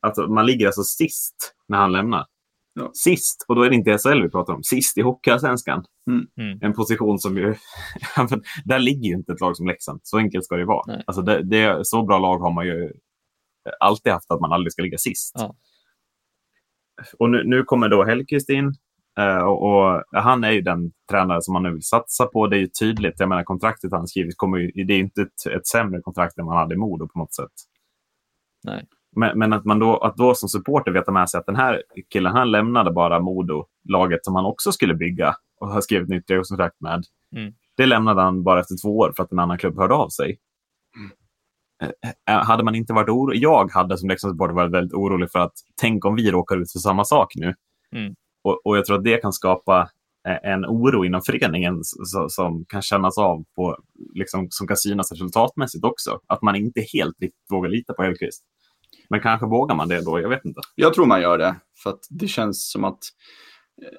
att man ligger alltså sist när han lämnar. Ja. Sist, och då är det inte SHL vi pratar om, sist i Hockeyallsvenskan. Mm. En position som ju, där ligger ju inte ett lag som Leksand. Så enkelt ska det ju vara. Nej. Alltså det, det, så bra lag har man ju alltid haft att man aldrig ska ligga sist. Ja. Och nu, nu kommer då Hellkvist in. eh, och, han är ju den tränare som man nu vill satsa på. Det är ju tydligt. Jag menar kontraktet han skrivit kommer ju, det är inte ett, ett sämre kontrakt än man hade i Modo på något sätt. Nej. Men, men att man då, att då som supporter veta med sig att den här killen, han lämnade bara Modo, laget som han också skulle bygga och har skrivit nytt treårskontrakt med. Mm. Det lämnade han bara efter två år för att en annan klubb hörde av sig. Eh, eh, Hade man inte varit orolig, jag hade som Leksandssupporter varit väldigt orolig för att tänk om vi råkar ut för samma sak nu. Mm. Och, och jag tror att det kan skapa eh, en oro inom föreningen s- som kan kännas av på, liksom, som kan synas resultatmässigt också. Att man inte helt riktigt vågar lita på Hellkvist. Men kanske vågar man det då, jag vet inte. Jag tror man gör det, för att det känns som att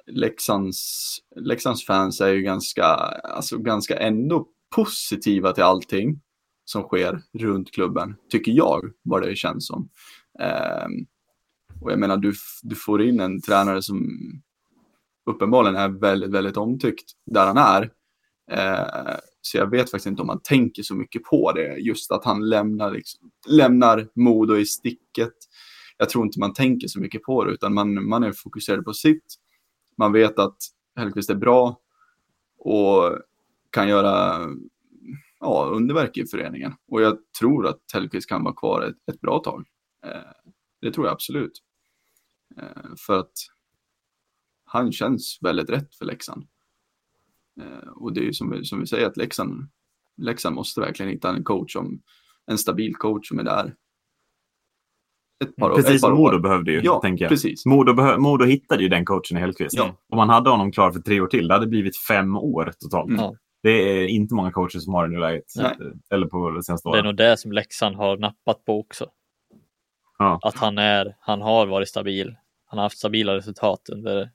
Leksands, Leksands fans är ju ganska, alltså ganska ändå positiva till allting som sker runt klubben, tycker jag, vad det känns som. Ehm, och jag menar, du, du får in en tränare som, uppenbarligen är väldigt, väldigt omtyckt där han är. Eh, så jag vet faktiskt inte om man tänker så mycket på det, just att han lämnar, liksom, lämnar Modo i sticket. Jag tror inte man tänker så mycket på det, utan man, man är fokuserad på sitt. Man vet att Hellkvist är bra och kan göra ja, underverk i föreningen. Och jag tror att Hellkvist kan vara kvar ett, ett bra tag. Eh, det tror jag absolut. Eh, för att han känns väldigt rätt för Leksand. Eh, och det är ju som, som vi säger att Leksand, Leksand måste verkligen hitta en coach, som, en stabil coach som är där. Ett par, precis, ett par Modo år. behövde ju, ja, tänker jag. Precis. Modo, behö Modo hittade ju den coachen i Hellkvist. Ja. Om man hade honom klar för tre år till, det hade blivit fem år totalt. Mm. Det är inte många coacher som har det i läget. Nej. Eller på det senaste Det är nog det som Leksand har nappat på också. Ja. Att han, är, han har varit stabil. Han har haft stabila resultat under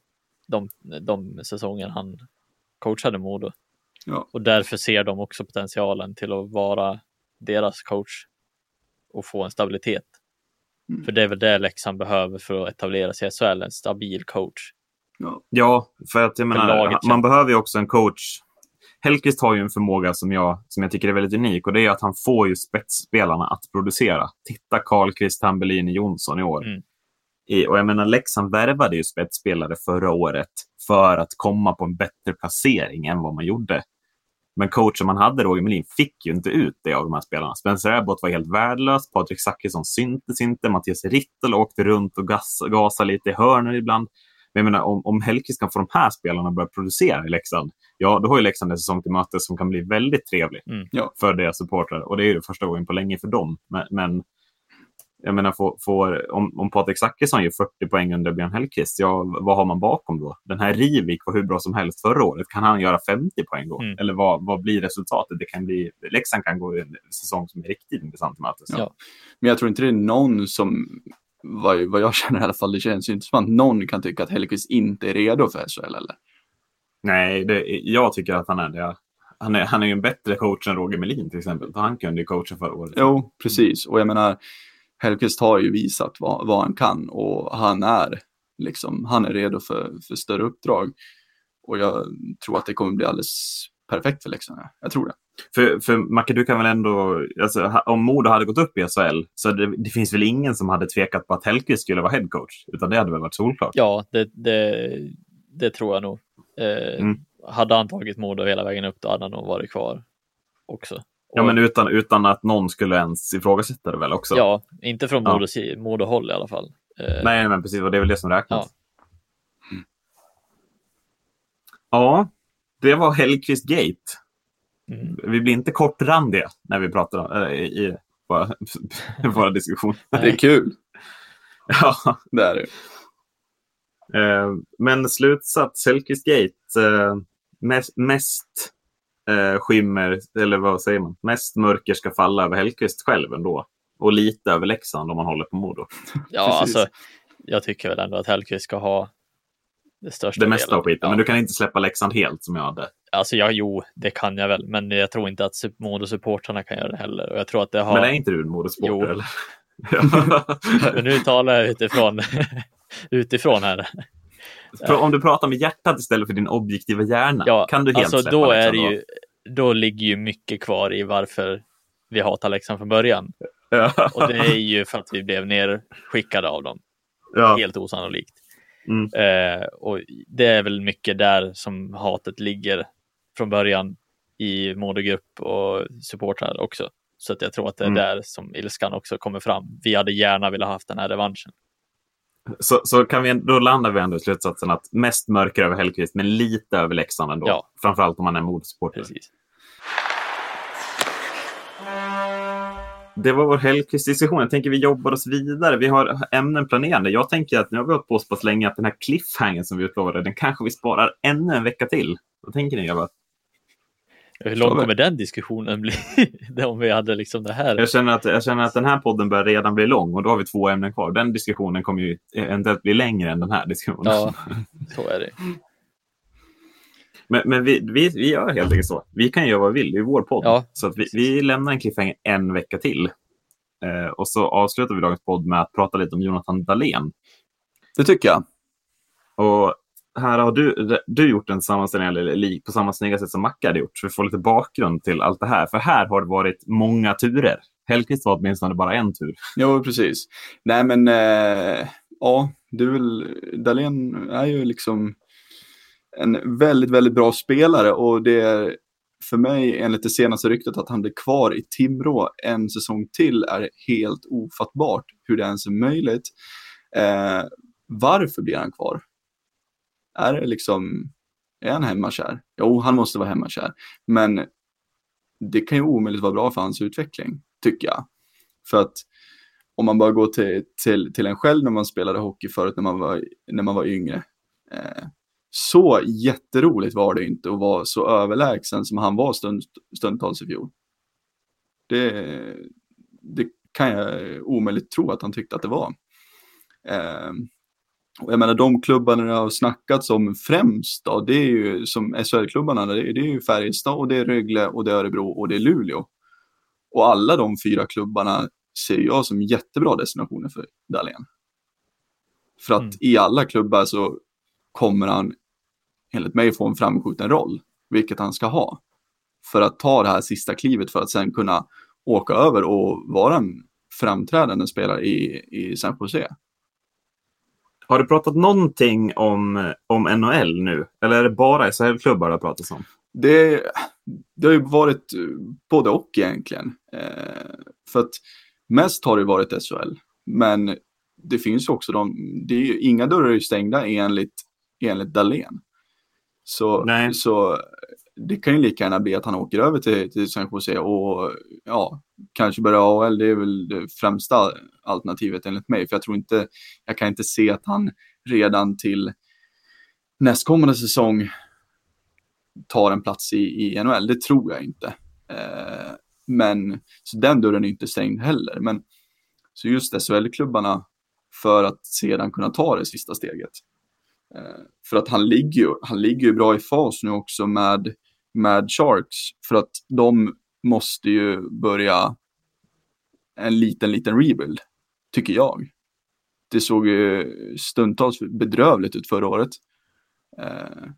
de, de säsonger han coachade Modo. Ja. Och därför ser de också potentialen till att vara deras coach och få en stabilitet. Mm. För det är väl det Leksand behöver för att etablera sig i SHL, en stabil coach. Ja. Ja, för att jag menar, laget man behöver ju också en coach. Hellkvist har ju en förmåga som jag, som jag tycker är väldigt unik och det är att han får ju spetsspelarna att producera. Titta Karlqvist, Tambellini, Jonsson i år. Mm. I, och jag menar, Leksand värvade ju spetsspelare förra året för att komma på en bättre placering än vad man gjorde. Men coachen man hade, Roger Melin, fick ju inte ut det av de här spelarna. Spencer Abbott var helt värdelös, Patrik Zackrisson syntes inte, Mattias Rittel åkte runt och gas, gasade lite i hörnor ibland. Men jag menar, om, om Hellkvist kan få de här spelarna att börja producera i Leksand, ja, då har ju Leksand en säsong till mötes som kan bli väldigt trevlig Mm. Ja. för deras supportrar. Och det är ju första gången på länge för dem. Men, men jag menar, får, får, om, om Patrik Zackrisson gör 40 poäng under Björn Hellkvist, ja, vad har man bakom då? Den här Rivik var hur bra som helst förra året. Kan han göra 50 poäng då? Mm. Eller vad, vad blir resultatet? Det kan bli, Leksand kan gå en säsong som är riktigt intressant till mötes. Ja. Men jag tror inte det är någon som, vad, vad jag känner i alla fall, det känns ju inte som att någon kan tycka att Hellkvist inte är redo för SHL eller? Nej, det, jag tycker att han är det. Han är, han är ju en bättre coach än Roger Melin till exempel. Han kunde ju coacha förra året. Jo, precis. Och jag menar, Hellkvist har ju visat vad, vad han kan och han är liksom, han är redo för, för större uppdrag. Och jag tror att det kommer bli alldeles perfekt för Leksand. Jag tror det. För, för Macke, du kan väl ändå, alltså, om Modo hade gått upp i SHL, så det, det finns väl ingen som hade tvekat på att Hellkvist skulle vara headcoach? Utan det hade väl varit solklart? Ja, det, det, det tror jag nog. Eh, Mm. Hade han tagit Modo hela vägen upp, då hade han nog varit kvar också. Ja, Och- men utan, utan att någon skulle ens ifrågasätta det väl också? ja, inte från Ja. Modo-håll i alla fall. Eh, Nej, men precis. Och det är väl det som räknas. Ja. Ja, det var Hellkvist Gate. Mm. Vi blir inte kortrandiga när vi pratar om, äh, i våra, våra diskussioner. Det är kul. Ja, Det är det. Eh, men slutsats, Hellkvist Gate. Eh, mest mest eh, skimmer, eller vad säger man? Mest mörker ska falla över Hellkvist själv ändå. Och lite över Leksand om man håller på Modo. Ja, alltså, jag tycker väl ändå att Hellkvist ska ha det största Det mesta delen. av skiten. Ja. Men du kan inte släppa Leksand helt som jag hade. Alltså, ja, jo, det kan jag väl, men jag tror inte att sup- Modo-supportrarna kan göra det heller. Och jag tror att det har... Men är inte du en Modo-supporter? Jo. eller? Men nu talar jag utifrån, utifrån här. För om du pratar med hjärtat istället för din objektiva hjärna, Ja, kan du helt alltså släppa då är det Leksand ju, då ligger ju mycket kvar i varför vi hatar Leksand från början. Ja. Och det är ju för att vi blev nerskickade av dem. ja. Helt osannolikt. Mm. Eh, och det är väl mycket där som hatet ligger från början i modergrupp och supportrar också. Så att jag tror att det är Mm. där som ilskan också kommer fram. Vi hade gärna velat haft den här revanschen. Så, så kan vi, då landar vi ändå i slutsatsen att mest mörker över Hellkvist, men lite över Leksand ändå. Ja. Framförallt om man är Modo-supporter. Precis. Det var vår Hellkvist-diskussion. Jag tänker vi jobbar oss vidare. Vi har ämnen planerade. Jag tänker att nu har vi hållit på så pass länge att den här cliffhangen som vi utlovade, den kanske vi sparar ännu en vecka till. Vad tänker ni grabbar? Hur långt vi. kommer den diskussionen bli? Om vi hade liksom det här. Jag känner, att, jag känner att den här podden börjar redan bli lång och då har vi två ämnen kvar. Den diskussionen kommer ju eventuellt bli längre än den här diskussionen. Ja, så är det. Men, men vi, vi, vi gör helt enkelt så. Vi kan göra vad vi vill. Är vår podd. Ja, så att vi, vi lämnar en cliffhanger en vecka till. Eh, och så avslutar vi dagens podd med att prata lite om Jonathan Dahlén. Det tycker jag. Och här har du, du gjort en sammanställning eller, på samma snygga sätt som Macke hade gjort. Så vi får lite bakgrund till allt det här. För här har det varit många turer. Hellkvist var åtminstone bara en tur. Jo, precis. Nej, men eh, ja, du vill, Dahlén är ju liksom en väldigt, väldigt bra spelare och det är för mig enligt det senaste ryktet att han blir kvar i Timrå en säsong till är helt ofattbart hur det ens är möjligt. Eh, varför blir han kvar? Är det liksom, är han hemmakär? Jo, han måste vara hemmakär. Men det kan ju omöjligt vara bra för hans utveckling, tycker jag. För att om man bara går till, till, till en själv när man spelade hockey förut när man var, när man var yngre. Eh, så jätteroligt var det inte att vara så överlägsen som han var stund, stundtals i fjol. Det, det kan jag omöjligt tro att han tyckte att det var. Eh, och jag menar de klubbarna det har snackats om främst då, det är ju som SHL-klubbarna, det, är, det är ju Färjestad och det är Rögle och det är Örebro och det är Luleå. Och alla de fyra klubbarna ser jag som jättebra destinationer för Dahlén. För att mm. i alla klubbar så kommer han enligt mig få en framskjuten roll, vilket han ska ha. För att ta det här sista klivet för att sen kunna åka över och vara en framträdande spelare i, i San Jose. Har du pratat någonting om, om NHL nu? Eller är det bara SHL-klubbar det har pratats om? Det, det har ju varit både och egentligen. Eh, för att mest har det varit SHL. Men det finns också de, det är ju, inga dörrar är stängda enligt, enligt Dahlén. Så, Nej. så det kan ju lika gärna bli att han åker över till, till San Jose och ja, kanske börja AHL. Det är väl det främsta alternativet enligt mig. För jag tror inte, jag kan inte se att han redan till nästkommande säsong tar en plats i, i NHL. Det tror jag inte. Eh, men så den dörren är inte stängd heller. Men så just SHL-klubbarna för att sedan kunna ta det sista steget. Eh, för att han ligger, ju, han ligger ju bra i fas nu också med, med Sharks. För att de måste ju börja en liten, liten rebuild, tycker jag. Det såg ju stundtals bedrövligt ut förra året. Eh,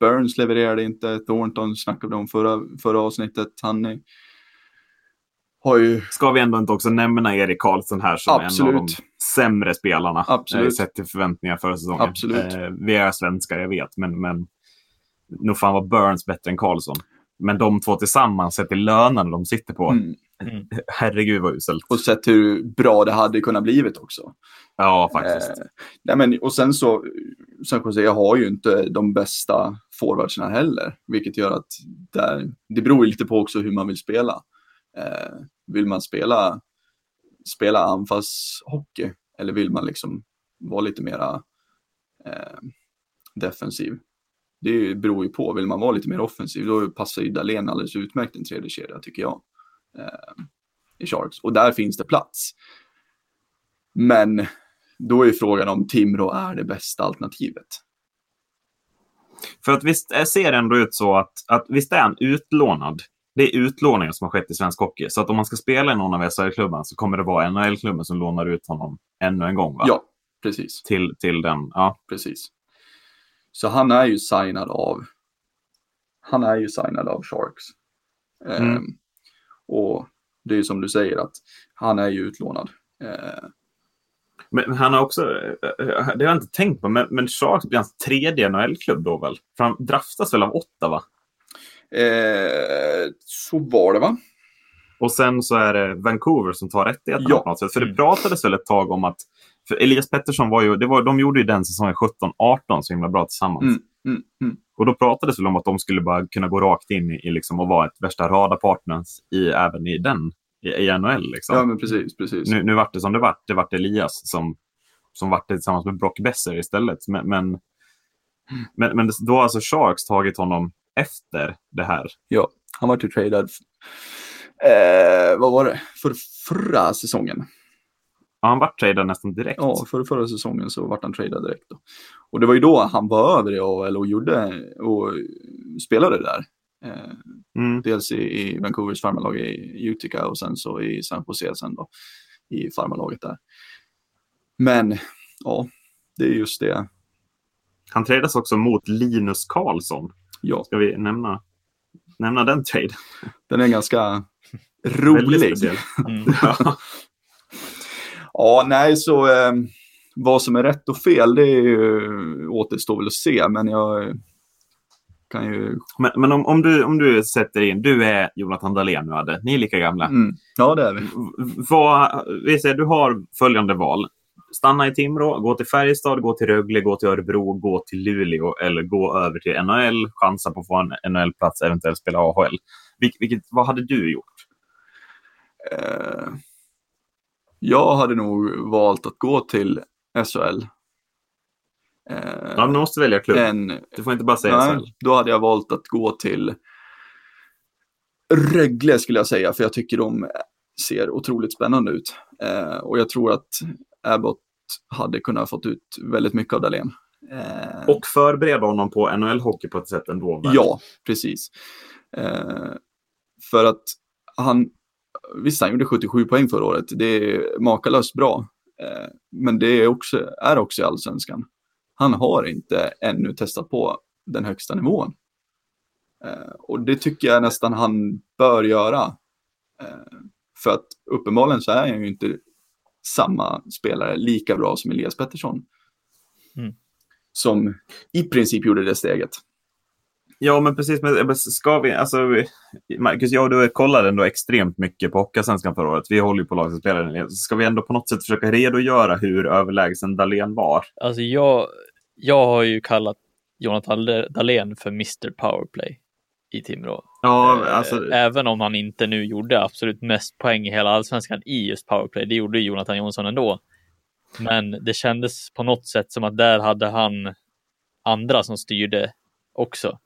Burns levererade inte, Thornton snackade om förra, förra avsnittet. Han är, har ju... Ska vi ändå inte också nämna Erik Karlsson här som Absolut. en av de sämre spelarna. Absolut. Sett till förväntningar förra säsongen. Absolut. Eh, vi är svenskar, jag vet, men, men nog fan var Burns bättre än Karlsson. Men de två tillsammans, sett till lönen de sitter på, mm. Mm. herregud vad uselt. Och sett hur bra det hade kunnat blivit också. Ja, faktiskt. Eh, nej, men, och sen så, San Jose har ju inte de bästa forwardsarna heller, vilket gör att där, det beror lite på också hur man vill spela. Eh, vill man spela, spela anfallshockey eller vill man liksom vara lite mera eh, defensiv? Det beror ju på. Vill man vara lite mer offensiv då passar ju Dahlén alldeles utmärkt en tredje kedja tycker jag. Eh, I Sharks. Och där finns det plats. Men då är frågan om Timrå är det bästa alternativet. För att visst ser det ändå ut så att, att visst är han utlånad det är utlåningar som har skett i svensk hockey. Så att om man ska spela i någon av SHL-klubbarna så kommer det vara NHL-klubben som lånar ut honom ännu en gång. Va? Ja, precis. Till, till den, ja. Precis. Så han är ju signad av han är ju signad av Sharks. Mm. Eh, och det är ju som du säger att han är ju utlånad. Eh, men han har också, eh, det har jag inte tänkt på, men, men Sharks blir hans tredje NHL-klubb då väl? För han draftas väl av åtta va? Eh, så var det va? Och sen så är det Vancouver som tar rättigheterna ja. på något sätt. För det pratades väl ett tag om att för Elias Pettersson var ju, det var, de gjorde ju den säsongen 17-18 så himla bra tillsammans. Mm, mm, mm. Och då pratades väl om att de skulle bara kunna gå rakt in i, i liksom och vara ett värsta radarpartners i, även i den, i, i NHL. Liksom. Ja, men precis. precis. Nu, nu vart det som det vart. Det vart Elias som, som vart det tillsammans med Brock Besser istället. Men, men, men, men då har alltså Sharks tagit honom efter det här. Ja, han var ju tradad, eh, vad var det, för förra säsongen. Ja, han var tradad nästan direkt. Ja, för förra säsongen så vart han tradad direkt. Då. Och det var ju då han var över i AHL och gjorde och spelade där. Eh, mm. Dels i, i Vancouvers farmarlag i Utica och sen så i San Jose sen då i farmarlaget där. Men ja, det är just det Han tradades också mot Linus Karlsson. Ja, Ska vi nämna, nämna den trade? den är ganska rolig. Mm. Ja. Ja, nej, så eh, vad som är rätt och fel, det är ju, återstår väl att se, men jag kan ju... Men, men om, om, du, om du sätter in, du är Jonathan Dahlén nu, Adde. Ni är lika gamla. Mm, ja, det är vi. Vad, vi säger, du har följande val. Stanna i Timrå, gå till Färjestad, gå till Rögle, gå till Örebro, gå till Luleå eller gå över till NHL, chansa på att få en NHL-plats, eventuellt spela AHL. Vil, vilket, vad hade du gjort? Eh, jag hade nog valt att gå till SHL. Eh, Ja, du måste välja klubb. en, Du får inte bara säga SHL. nej, då hade jag valt att gå till Rögle skulle jag säga, för jag tycker de ser otroligt spännande ut. Eh, och jag tror att Abbott hade kunnat fått ut väldigt mycket av Dahlén. Eh, Och förbereda honom på NHL-hockey på ett sätt ändå. Ja, precis. Eh, för att han, visst han gjorde 77 poäng förra året, det är makalöst bra. Eh, men det är också, är också i allsvenskan. Han har inte ännu testat på den högsta nivån. Eh, och det tycker jag nästan han bör göra. Eh, för att uppenbarligen så är han ju inte samma spelare lika bra som Elias Pettersson. Mm. Som i princip gjorde det steget. Ja, men precis. Men ska vi, alltså, Marcus, jag och du kollade ändå extremt mycket på Hockeyallsvenskan förra året. Vi håller ju på delen. Ska vi ändå på något sätt försöka redogöra hur överlägsen Dahlén var? Alltså jag, jag har ju kallat Jonathan Dahlén för Mr Powerplay i Timrå. Ja, Eh, alltså, Även om han inte nu gjorde absolut mest poäng i hela allsvenskan i just powerplay. Det gjorde Jonathan Jonsson ändå. Men det kändes på något sätt som att där hade han andra som styrde också.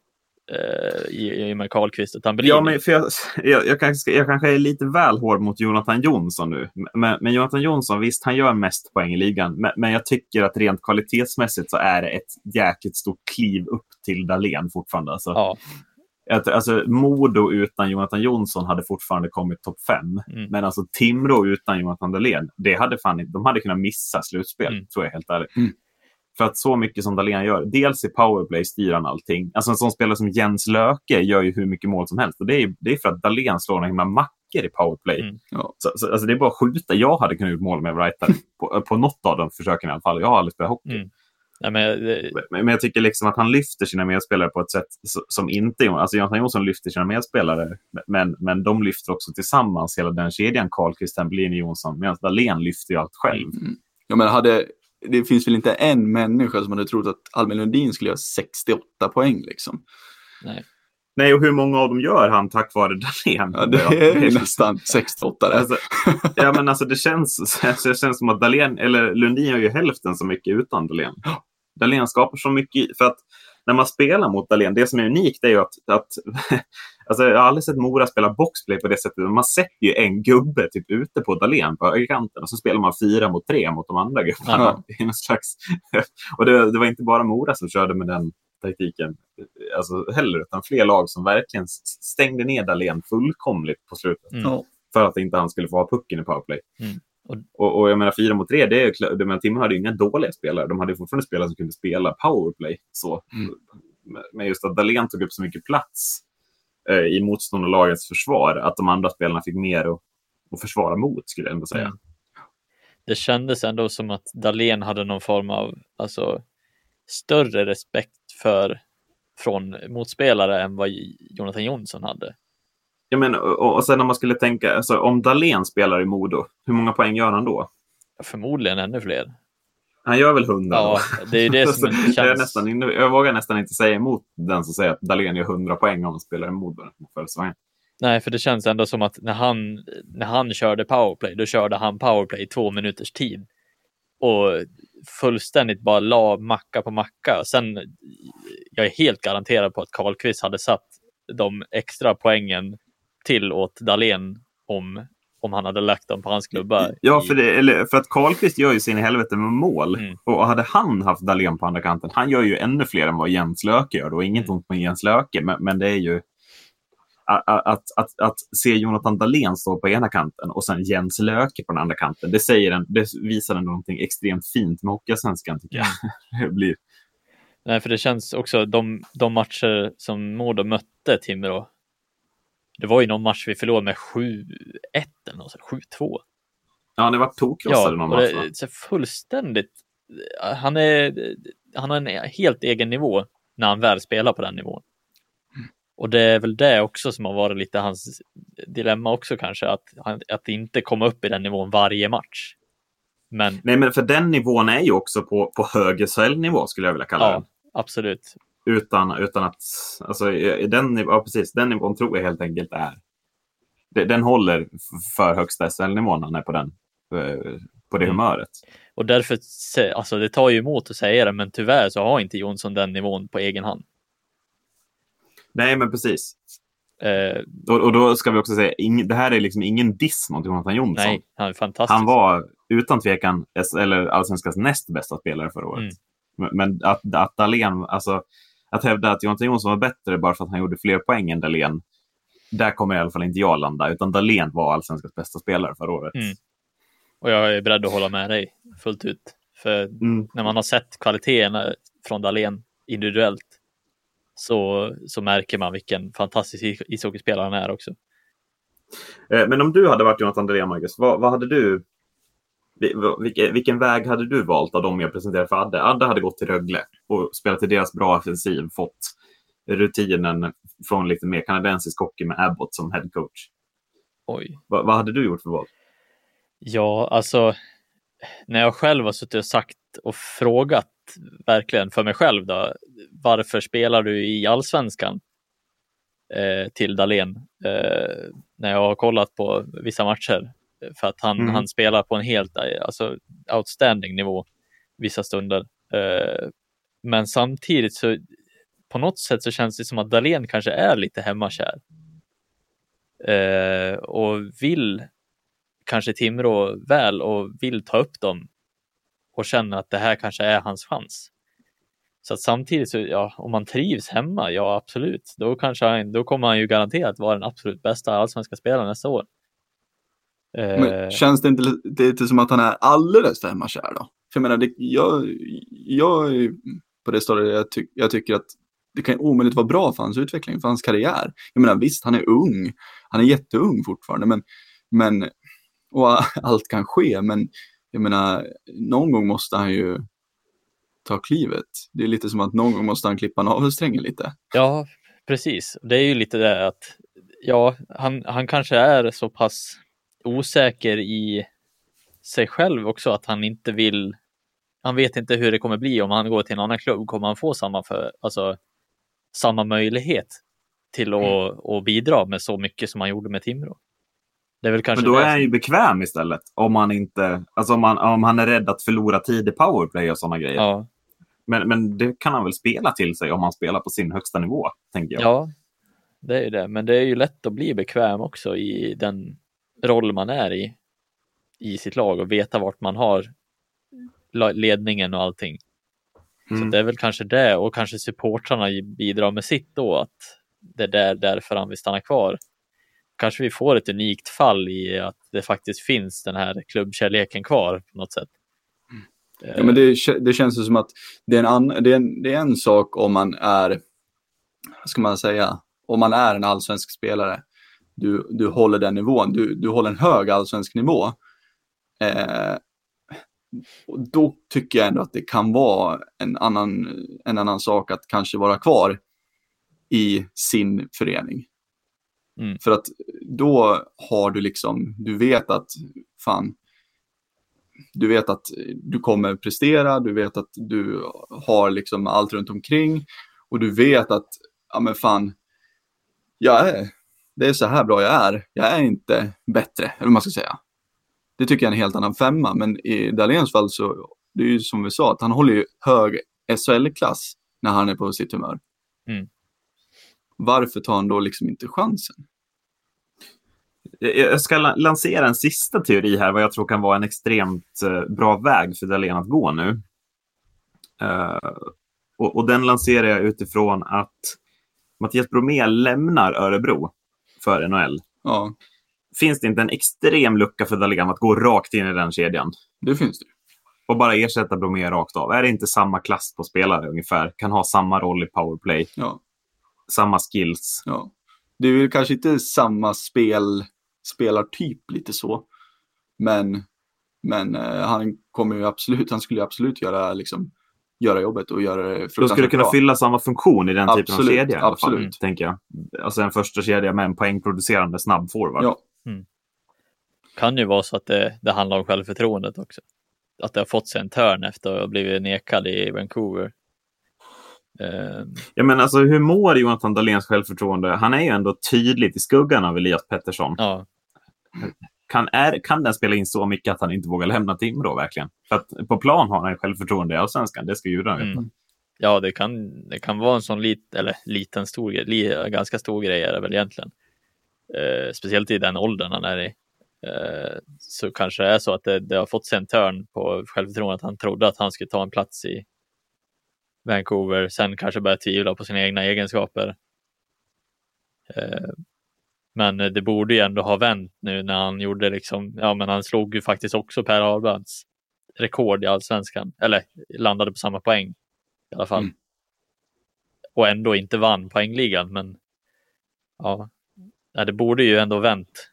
Eh, I, i med Karlqvist och Tambellini. ja, men för jag, jag, jag, kanske, jag kanske är lite väl hård mot Jonathan Jonsson nu. Men, men Jonathan Jonsson, visst, han gör mest poäng i ligan. Men, men jag tycker att rent kvalitetsmässigt så är det ett jäkligt stort kliv upp till Dahlén fortfarande. Alltså, Ja, att, alltså, Modo utan Jonathan Jonsson hade fortfarande kommit topp fem. Mm. Men alltså Timrå utan Jonathan Dahlén, det hade fan, inte- de hade kunnat missa slutspel, Mm. tror jag helt ärligt. Mm. För att så mycket som Dahlén gör, dels i powerplay styr han allting. Alltså en sån spelare som Jens Löke gör ju hur mycket mål som helst. Och det är, det är för att Dahlén slår några himla mackor i powerplay. Mm. Ja. Så, så, alltså det är bara att skjuta. Jag hade kunnat gjort mål var rightare. på, på något av de försöken i alla fall. Jag har aldrig spelat hockey. Mm. Nej, men, det, Men jag tycker liksom att han lyfter sina medspelare på ett sätt som inte... Alltså Jonathan Jonsson lyfter sina medspelare, men, men de lyfter också tillsammans hela den kedjan. Karlqvist, Tambellini, Jonsson. Medan Dahlén lyfter ju allt själv. Jag menar, hade, det finns väl inte en människa som hade trott att Albin Lundin skulle göra 68 poäng liksom. nej. Nej, och hur många av dem gör han tack vare Dahlén? Ja, det är ju nästan 68 där. Alltså, ja, men alltså det känns, alltså, det känns som att Dahlén, eller Lundin gör ju hälften så mycket utan Dahlén. Dahlén skapar så mycket, för att när man spelar mot Dahlén, det som är unikt är ju att, att alltså, jag har aldrig sett Mora spela boxplay på det sättet. Man sätter ju en gubbe typ ute på Dahlén på högerkanten och så spelar man fyra mot tre mot de andra gubbarna. Ja. I någon slags, och det, det var inte bara Mora som körde med den taktiken alltså, heller, utan fler lag som verkligen stängde ner Dahlén fullkomligt på slutet Mm. För att inte han skulle få ha pucken i powerplay. Mm. Och- Och, jag menar, fyra mot tre, det är, kl- jag menar, Timrå hade ju inga dåliga spelare. De hade fortfarande spelare som kunde spela powerplay. Så. Mm. Men- Men just att Dahlén tog upp så mycket plats i motståndarlagets försvar, att de andra spelarna fick mer att, att försvara mot, skulle jag ändå säga. Mm. Det kändes ändå som att Dahlén hade någon form av alltså, större respekt för från motspelare än vad Jonathan Jonsson hade. Jag menar, och, och sen när man skulle tänka, alltså, om Dahlén spelar i Modo, hur många poäng gör han då? Förmodligen ännu fler. Han gör väl hundra Ja, då? det är det som inte jag, känns. nästan jag vågar nästan inte säga emot den som säger att Dahlén gör 100 poäng om han spelar. För säsongen. Nej, för det känns ändå som att när han, när han körde powerplay, då körde han powerplay i två minuters tid. Och fullständigt bara la macka på macka. Sen, jag är helt garanterad på att Karlqvist hade satt de extra poängen till åt Dahlén om, om han hade lagt dem på hans klubba. Ja, för, det, eller, för att Karlqvist gör ju sin helvete med mål. Mm. Och hade han haft Dahlén på andra kanten, han gör ju ännu fler än vad Jens Löke gör. Och inget Mm. ont med Jens Löke, men, men det är ju att, att, att, att se Jonathan Dahlén stå på ena kanten och sen Jens Löke på den andra kanten, det, säger en, det visar en någonting extremt fint med Hockeyallsvenskan, tycker jag. Mm. Det blir, Nej, för det känns också de, de matcher som Modo mötte Timrå. Det var ju någon match vi förlorade med 7-1 eller något, 7-2. Ja, ni var tokrossade Ja, någon match va? så fullständigt. Han är, han har en helt egen nivå när han väl spelar på den nivån. Och det är väl det också som har varit lite hans dilemma också kanske, att, han- att inte komma upp i den nivån varje match. Men Nej, men för den nivån är ju också på, på hög SHL-nivå skulle jag vilja kalla ja, den. absolut. Utan, utan att, alltså den, ja, precis, den nivån tror jag helt enkelt är, den håller för högsta SHL-nivån när han är på den, eh, på det Mm. humöret. Och därför, alltså det tar ju emot att säga det, men tyvärr så har inte Jonsson den nivån på egen hand. Nej, men precis. Eh, Och, och då ska vi också säga, ing, det här är liksom ingen diss mot Jonathan Jonsson. nej, han är fantastisk. Han var utan tvekan eller allsvenskans näst bästa spelare förra året. Mm. Men, men att, att Dahlén, alltså att hävda att Jonathan Jonsson var bättre bara för att han gjorde fler poäng än Dahlén, där kommer i alla fall inte jag landa, utan Dahlén var allsvenskans bästa spelare förra året. Mm. Och jag är beredd att hålla med dig fullt ut. För Mm. när man har sett kvaliteterna från Dahlén individuellt så, så märker man vilken fantastisk is- ishockeyspelare han är också. Eh, Men om du hade varit Jonathan Dahlén, Marcus, vad, vad hade du vilken, vilken väg hade du valt av de jag presenterade för Adde? Adde hade gått till Rögle och spelat i deras bra offensiv, fått rutinen från lite mer kanadensisk hockey med Abbott som head coach. Oj. Vad, vad hade du gjort för val? Ja, alltså när jag själv har suttit och sagt och frågat verkligen för mig själv då, varför spelar du i allsvenskan eh, till Dahlén eh, när jag har kollat på vissa matcher för att han, Mm. han spelar på en helt alltså, outstanding nivå vissa stunder. Eh, men samtidigt så på något sätt så känns det som att Dahlén kanske är lite hemmakär. Eh, och vill kanske Timrå väl och vill ta upp dem och känner att det här kanske är hans chans. Så att samtidigt så, ja, om man trivs hemma, ja absolut, då kanske han, då kommer han ju garanterat vara den absolut bästa allsvenska spelaren nästa år. Eh, Men känns det inte li- lite som att han är alldeles för hemmakär då? För jag menar, det, jag, jag är på det stadiet jag, ty, jag tycker att det kan omöjligt vara bra för hans utveckling, för hans karriär. Jag menar visst, han är ung, han är jätteung fortfarande, men, men och allt kan ske, men jag menar, någon gång måste han ju ta klivet. Det är lite som att någon gång måste han klippa navelsträngen lite. Ja, precis. Det är ju lite det att ja, han, han kanske är så pass osäker i sig själv också att han inte vill. Han vet inte hur det kommer bli om han går till en annan klubb. Kommer han få samma för, alltså samma möjlighet till att, att bidra med så mycket som han gjorde med Timrå? Det är väl kanske Men då är han ju bekväm istället. Om han, inte, alltså om han, om han är rädd att förlora tid i powerplay och sådana grejer. Ja, Men, men det kan han väl spela till sig om han spelar på sin högsta nivå, tänker jag. ja, det är ju det. Men det är ju lätt att bli bekväm också i den roll man är i i sitt lag och veta vart man har ledningen och allting. Så Mm. det är väl kanske det och kanske supportrarna bidrar med sitt då att det är där, därför han vill stanna kvar. Kanske vi får ett unikt fall i att det faktiskt finns den här klubbkärleken kvar på något sätt. Ja, men det, det känns ju som att det är, en ann- det, är en, det är en sak om man är, vad ska man säga, om man är en allsvensk spelare. Du, du håller den nivån, du, du håller en hög allsvensk nivå. Eh, då tycker jag ändå att det kan vara en annan, en annan sak att kanske vara kvar i sin förening. Mm. För att då har du liksom, du vet att fan, du vet att du kommer prestera, du vet att du har liksom allt runt omkring och du vet att, ja men fan, jag är, det är så här bra jag är, jag är inte bättre, eller vad man ska säga. Det tycker jag är en helt annan femma, men i Dahléns fall så, det är ju som vi sa, att han håller ju hög SHL-klass när han är på sitt humör. Mm. Varför tar han då liksom inte chansen? Jag ska la- lansera en sista teori här, vad jag tror kan vara en extremt eh, bra väg för Dahlén att gå nu. Eh, och, och den lanserar jag utifrån att Mattias Bromé lämnar Örebro för NHL. Ja, Finns det inte en extrem lucka för Dahlén att gå rakt in i den kedjan? det finns det. och bara ersätta Bromé rakt av. Är det inte samma klass på spelare ungefär? Kan ha samma roll i powerplay, Ja, samma skills. ja. Det är väl kanske inte samma spel, spelartyp lite så. Men, men eh, han kommer ju absolut, han skulle absolut göra, liksom, göra jobbet och göra det De skulle fruktansvärt kunna bra. fylla samma funktion i den typen av Absolut, kedja alla fall, absolut. tänker jag. Alltså en första kedja med en poängproducerande snabb forward. Ja, Kan ju vara så att det, det handlar om självförtroendet också. Att det har fått sig en törn efter att ha blivit nekad i Vancouver. Eh, Ja, men alltså, hur mår Jonathan Dahléns självförtroende? Han är ju ändå tydligt i skuggan av Elias Pettersson. ja, Kan, är, kan den spela in så mycket att han inte vågar lämna Timrå verkligen? För att på plan har han självförtroende i Allsvenskan, det ska gudarna veta. Mm. ja det, kan, det kan vara en sån lit, eller liten stor grej, li, ganska stor grej är det väl egentligen. Eh, speciellt i den åldern han är i. Eh, så kanske det är så att det, det har fått sig en törn på självförtroendet. Han trodde att han skulle ta en plats i Vancouver, sen kanske börja tvivla på sina egna egenskaper. Eh, men det borde ju ändå ha vänt nu när han gjorde liksom, ja men han slog ju faktiskt också Per Harbrands rekord i allsvenskan, eller landade på samma poäng i alla fall. Mm. Och ändå inte vann poängligan, men ja, nej, det borde ju ändå vänt,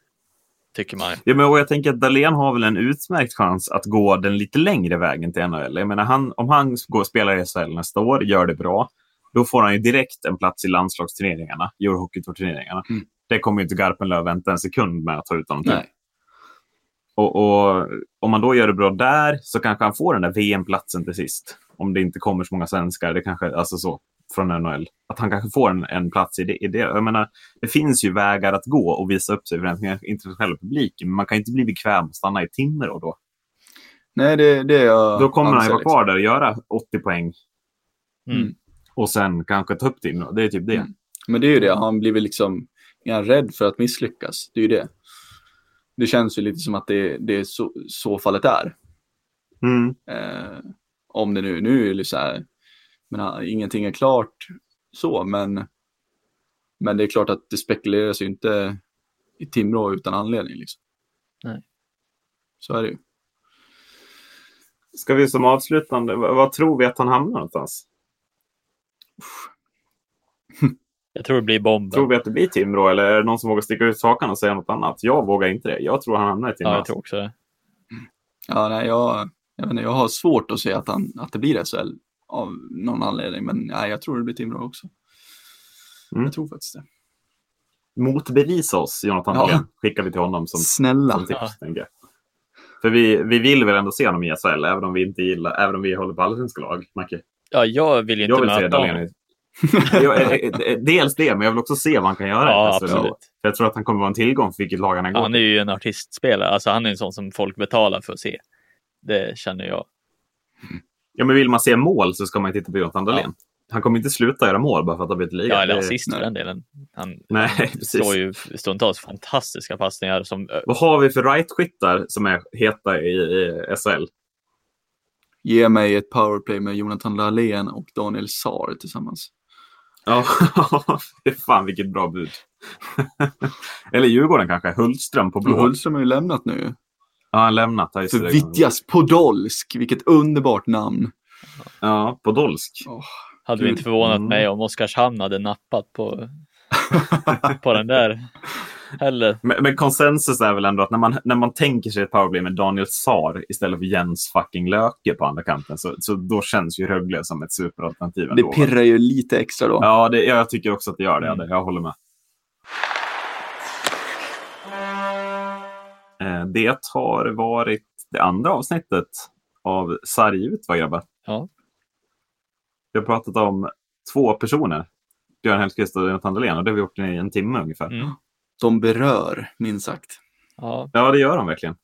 tycker man. Ja, men, och jag tänker att Dahlén har väl en utmärkt chans att gå den lite längre vägen till NHL. Jag menar, han, om han går och spelar i SHL nästa år, gör det bra, då får han ju direkt en plats i landslagsturneringarna, Eurohockeytour-turneringarna. Mm. Det kommer ju inte Garpenlöv vänta en sekund med att ta ut honom till. Och, och om man då gör det bra där så kanske han får den där VM-platsen till sist. Om det inte kommer så många svenskar, det kanske, alltså så, från NHL. Att han kanske får en, en plats i det, i det. Jag menar, det finns ju vägar att gå och visa upp sig för den internationella publiken. Men man kan inte bli bekväm och stanna i Timrå då. nej, det, det är jag Då kommer han ju vara kvar där och göra 80 poäng. Mm. Och sen kanske ta upp Timrå. Det är typ det. Mm. Men det är ju det, han blir väl liksom, är han rädd för att misslyckas? Det är ju det. Det känns ju lite som att det, det är så, så fallet är. Mm. Eh, om det nu, nu är det så här, men han- ingenting är klart så, men, men det är klart att det spekuleras ju inte i Timrå utan anledning. Liksom. Nej. Så är det ju. Ska vi som avslutande, vad, vad tror vi att han hamnar någonstans? Jag tror det blir bomben. Tror vi att det blir Timrå eller är det någon som vågar sticka ut hakan och säga något annat? Jag vågar inte det. Jag tror han hamnar i Timrå. Ja, jag tror också det. Ja, nej, jag, jag, vet inte, jag har svårt att se att, han, att det blir SHL av någon anledning, men nej, jag tror det blir Timrå också. Mm. Jag tror faktiskt det. Motbevisa oss, Jonathan Ja. Skickar vi till honom som, Snälla. som tips. Ja. För vi, vi vill väl ändå se honom i SHL, även om vi inte gillar, även om vi håller på allsvenska lag, Macke. Ja, jag vill ju inte Jag vill se möta honom. eh, eh, dels det, men jag vill också se vad han kan göra. Ja, absolut. För jag tror att han kommer vara en tillgång för vilket lag han än går Han är ju en artistspelare, alltså han är en sån som folk betalar för att se. Det känner jag. Ja, men vill man se mål så ska man titta på Jonathan Dahlén. Ja. Han kommer inte sluta göra mål bara för att ha blivit liga. Ja, eller Det- assist för den delen. Han, Nej, han slår ju stundtals fantastiska passningar som Vad har vi för right-skyttar som är heta i, i SHL? Ge mig ett powerplay med Jonathan Dahlén och Daniel Saar tillsammans. Ja, fan vilket bra bud. Eller Djurgården kanske, Hultström på blå. Hultström har ju lämnat nu. Ja, han lämnat. För det. Vitjas Podolsk, vilket underbart namn. Ja, Podolsk. hade vi inte förvånat Mm. mig om Oskarshamn hade nappat på, på den där heller. Men, men konsensus är väl ändå att när man, när man tänker sig ett powerplay med Daniel Sar istället för Jens fucking Löke på andra kanten så, så då känns ju Rögle som ett superalternativ. Det ändå, va? pirrar ju lite extra då. Ja, det, ja, jag tycker också att det gör det. Mm. Jag håller med. Det har varit det andra avsnittet av Sarg ut, va grabbar? Ja. Vi har pratat om två personer. Björn Hellkvist och Jonathan Dahlén och det har vi gjort i en timme ungefär. Mm. De berör, minst sagt. Ja, Ja, det gör de verkligen.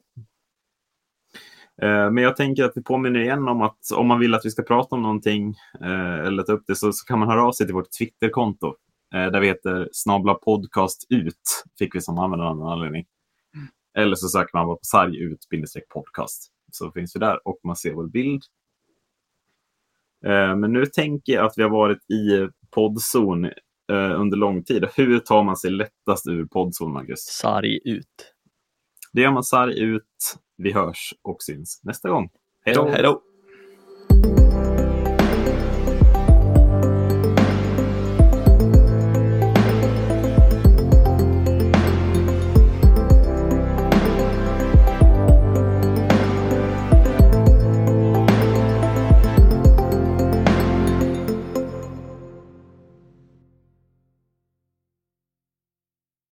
Eh, Men jag tänker att vi påminner igen om att om man vill att vi ska prata om någonting eh, eller ta upp det så, så kan man höra av sig till vårt Twitterkonto. eh, Där vi heter snabla podcast ut, fick vi som användare av någon anledning. Eller så söker man bara på sarg ut podcast. Så finns vi där och man ser vår bild. Eh, Men nu tänker jag att vi har varit i poddzon eh, under lång tid. Hur tar man sig lättast ur poddzon, Marcus? sarg ut. Det gör man sarg ut. Vi hörs och syns nästa gång. Hej då!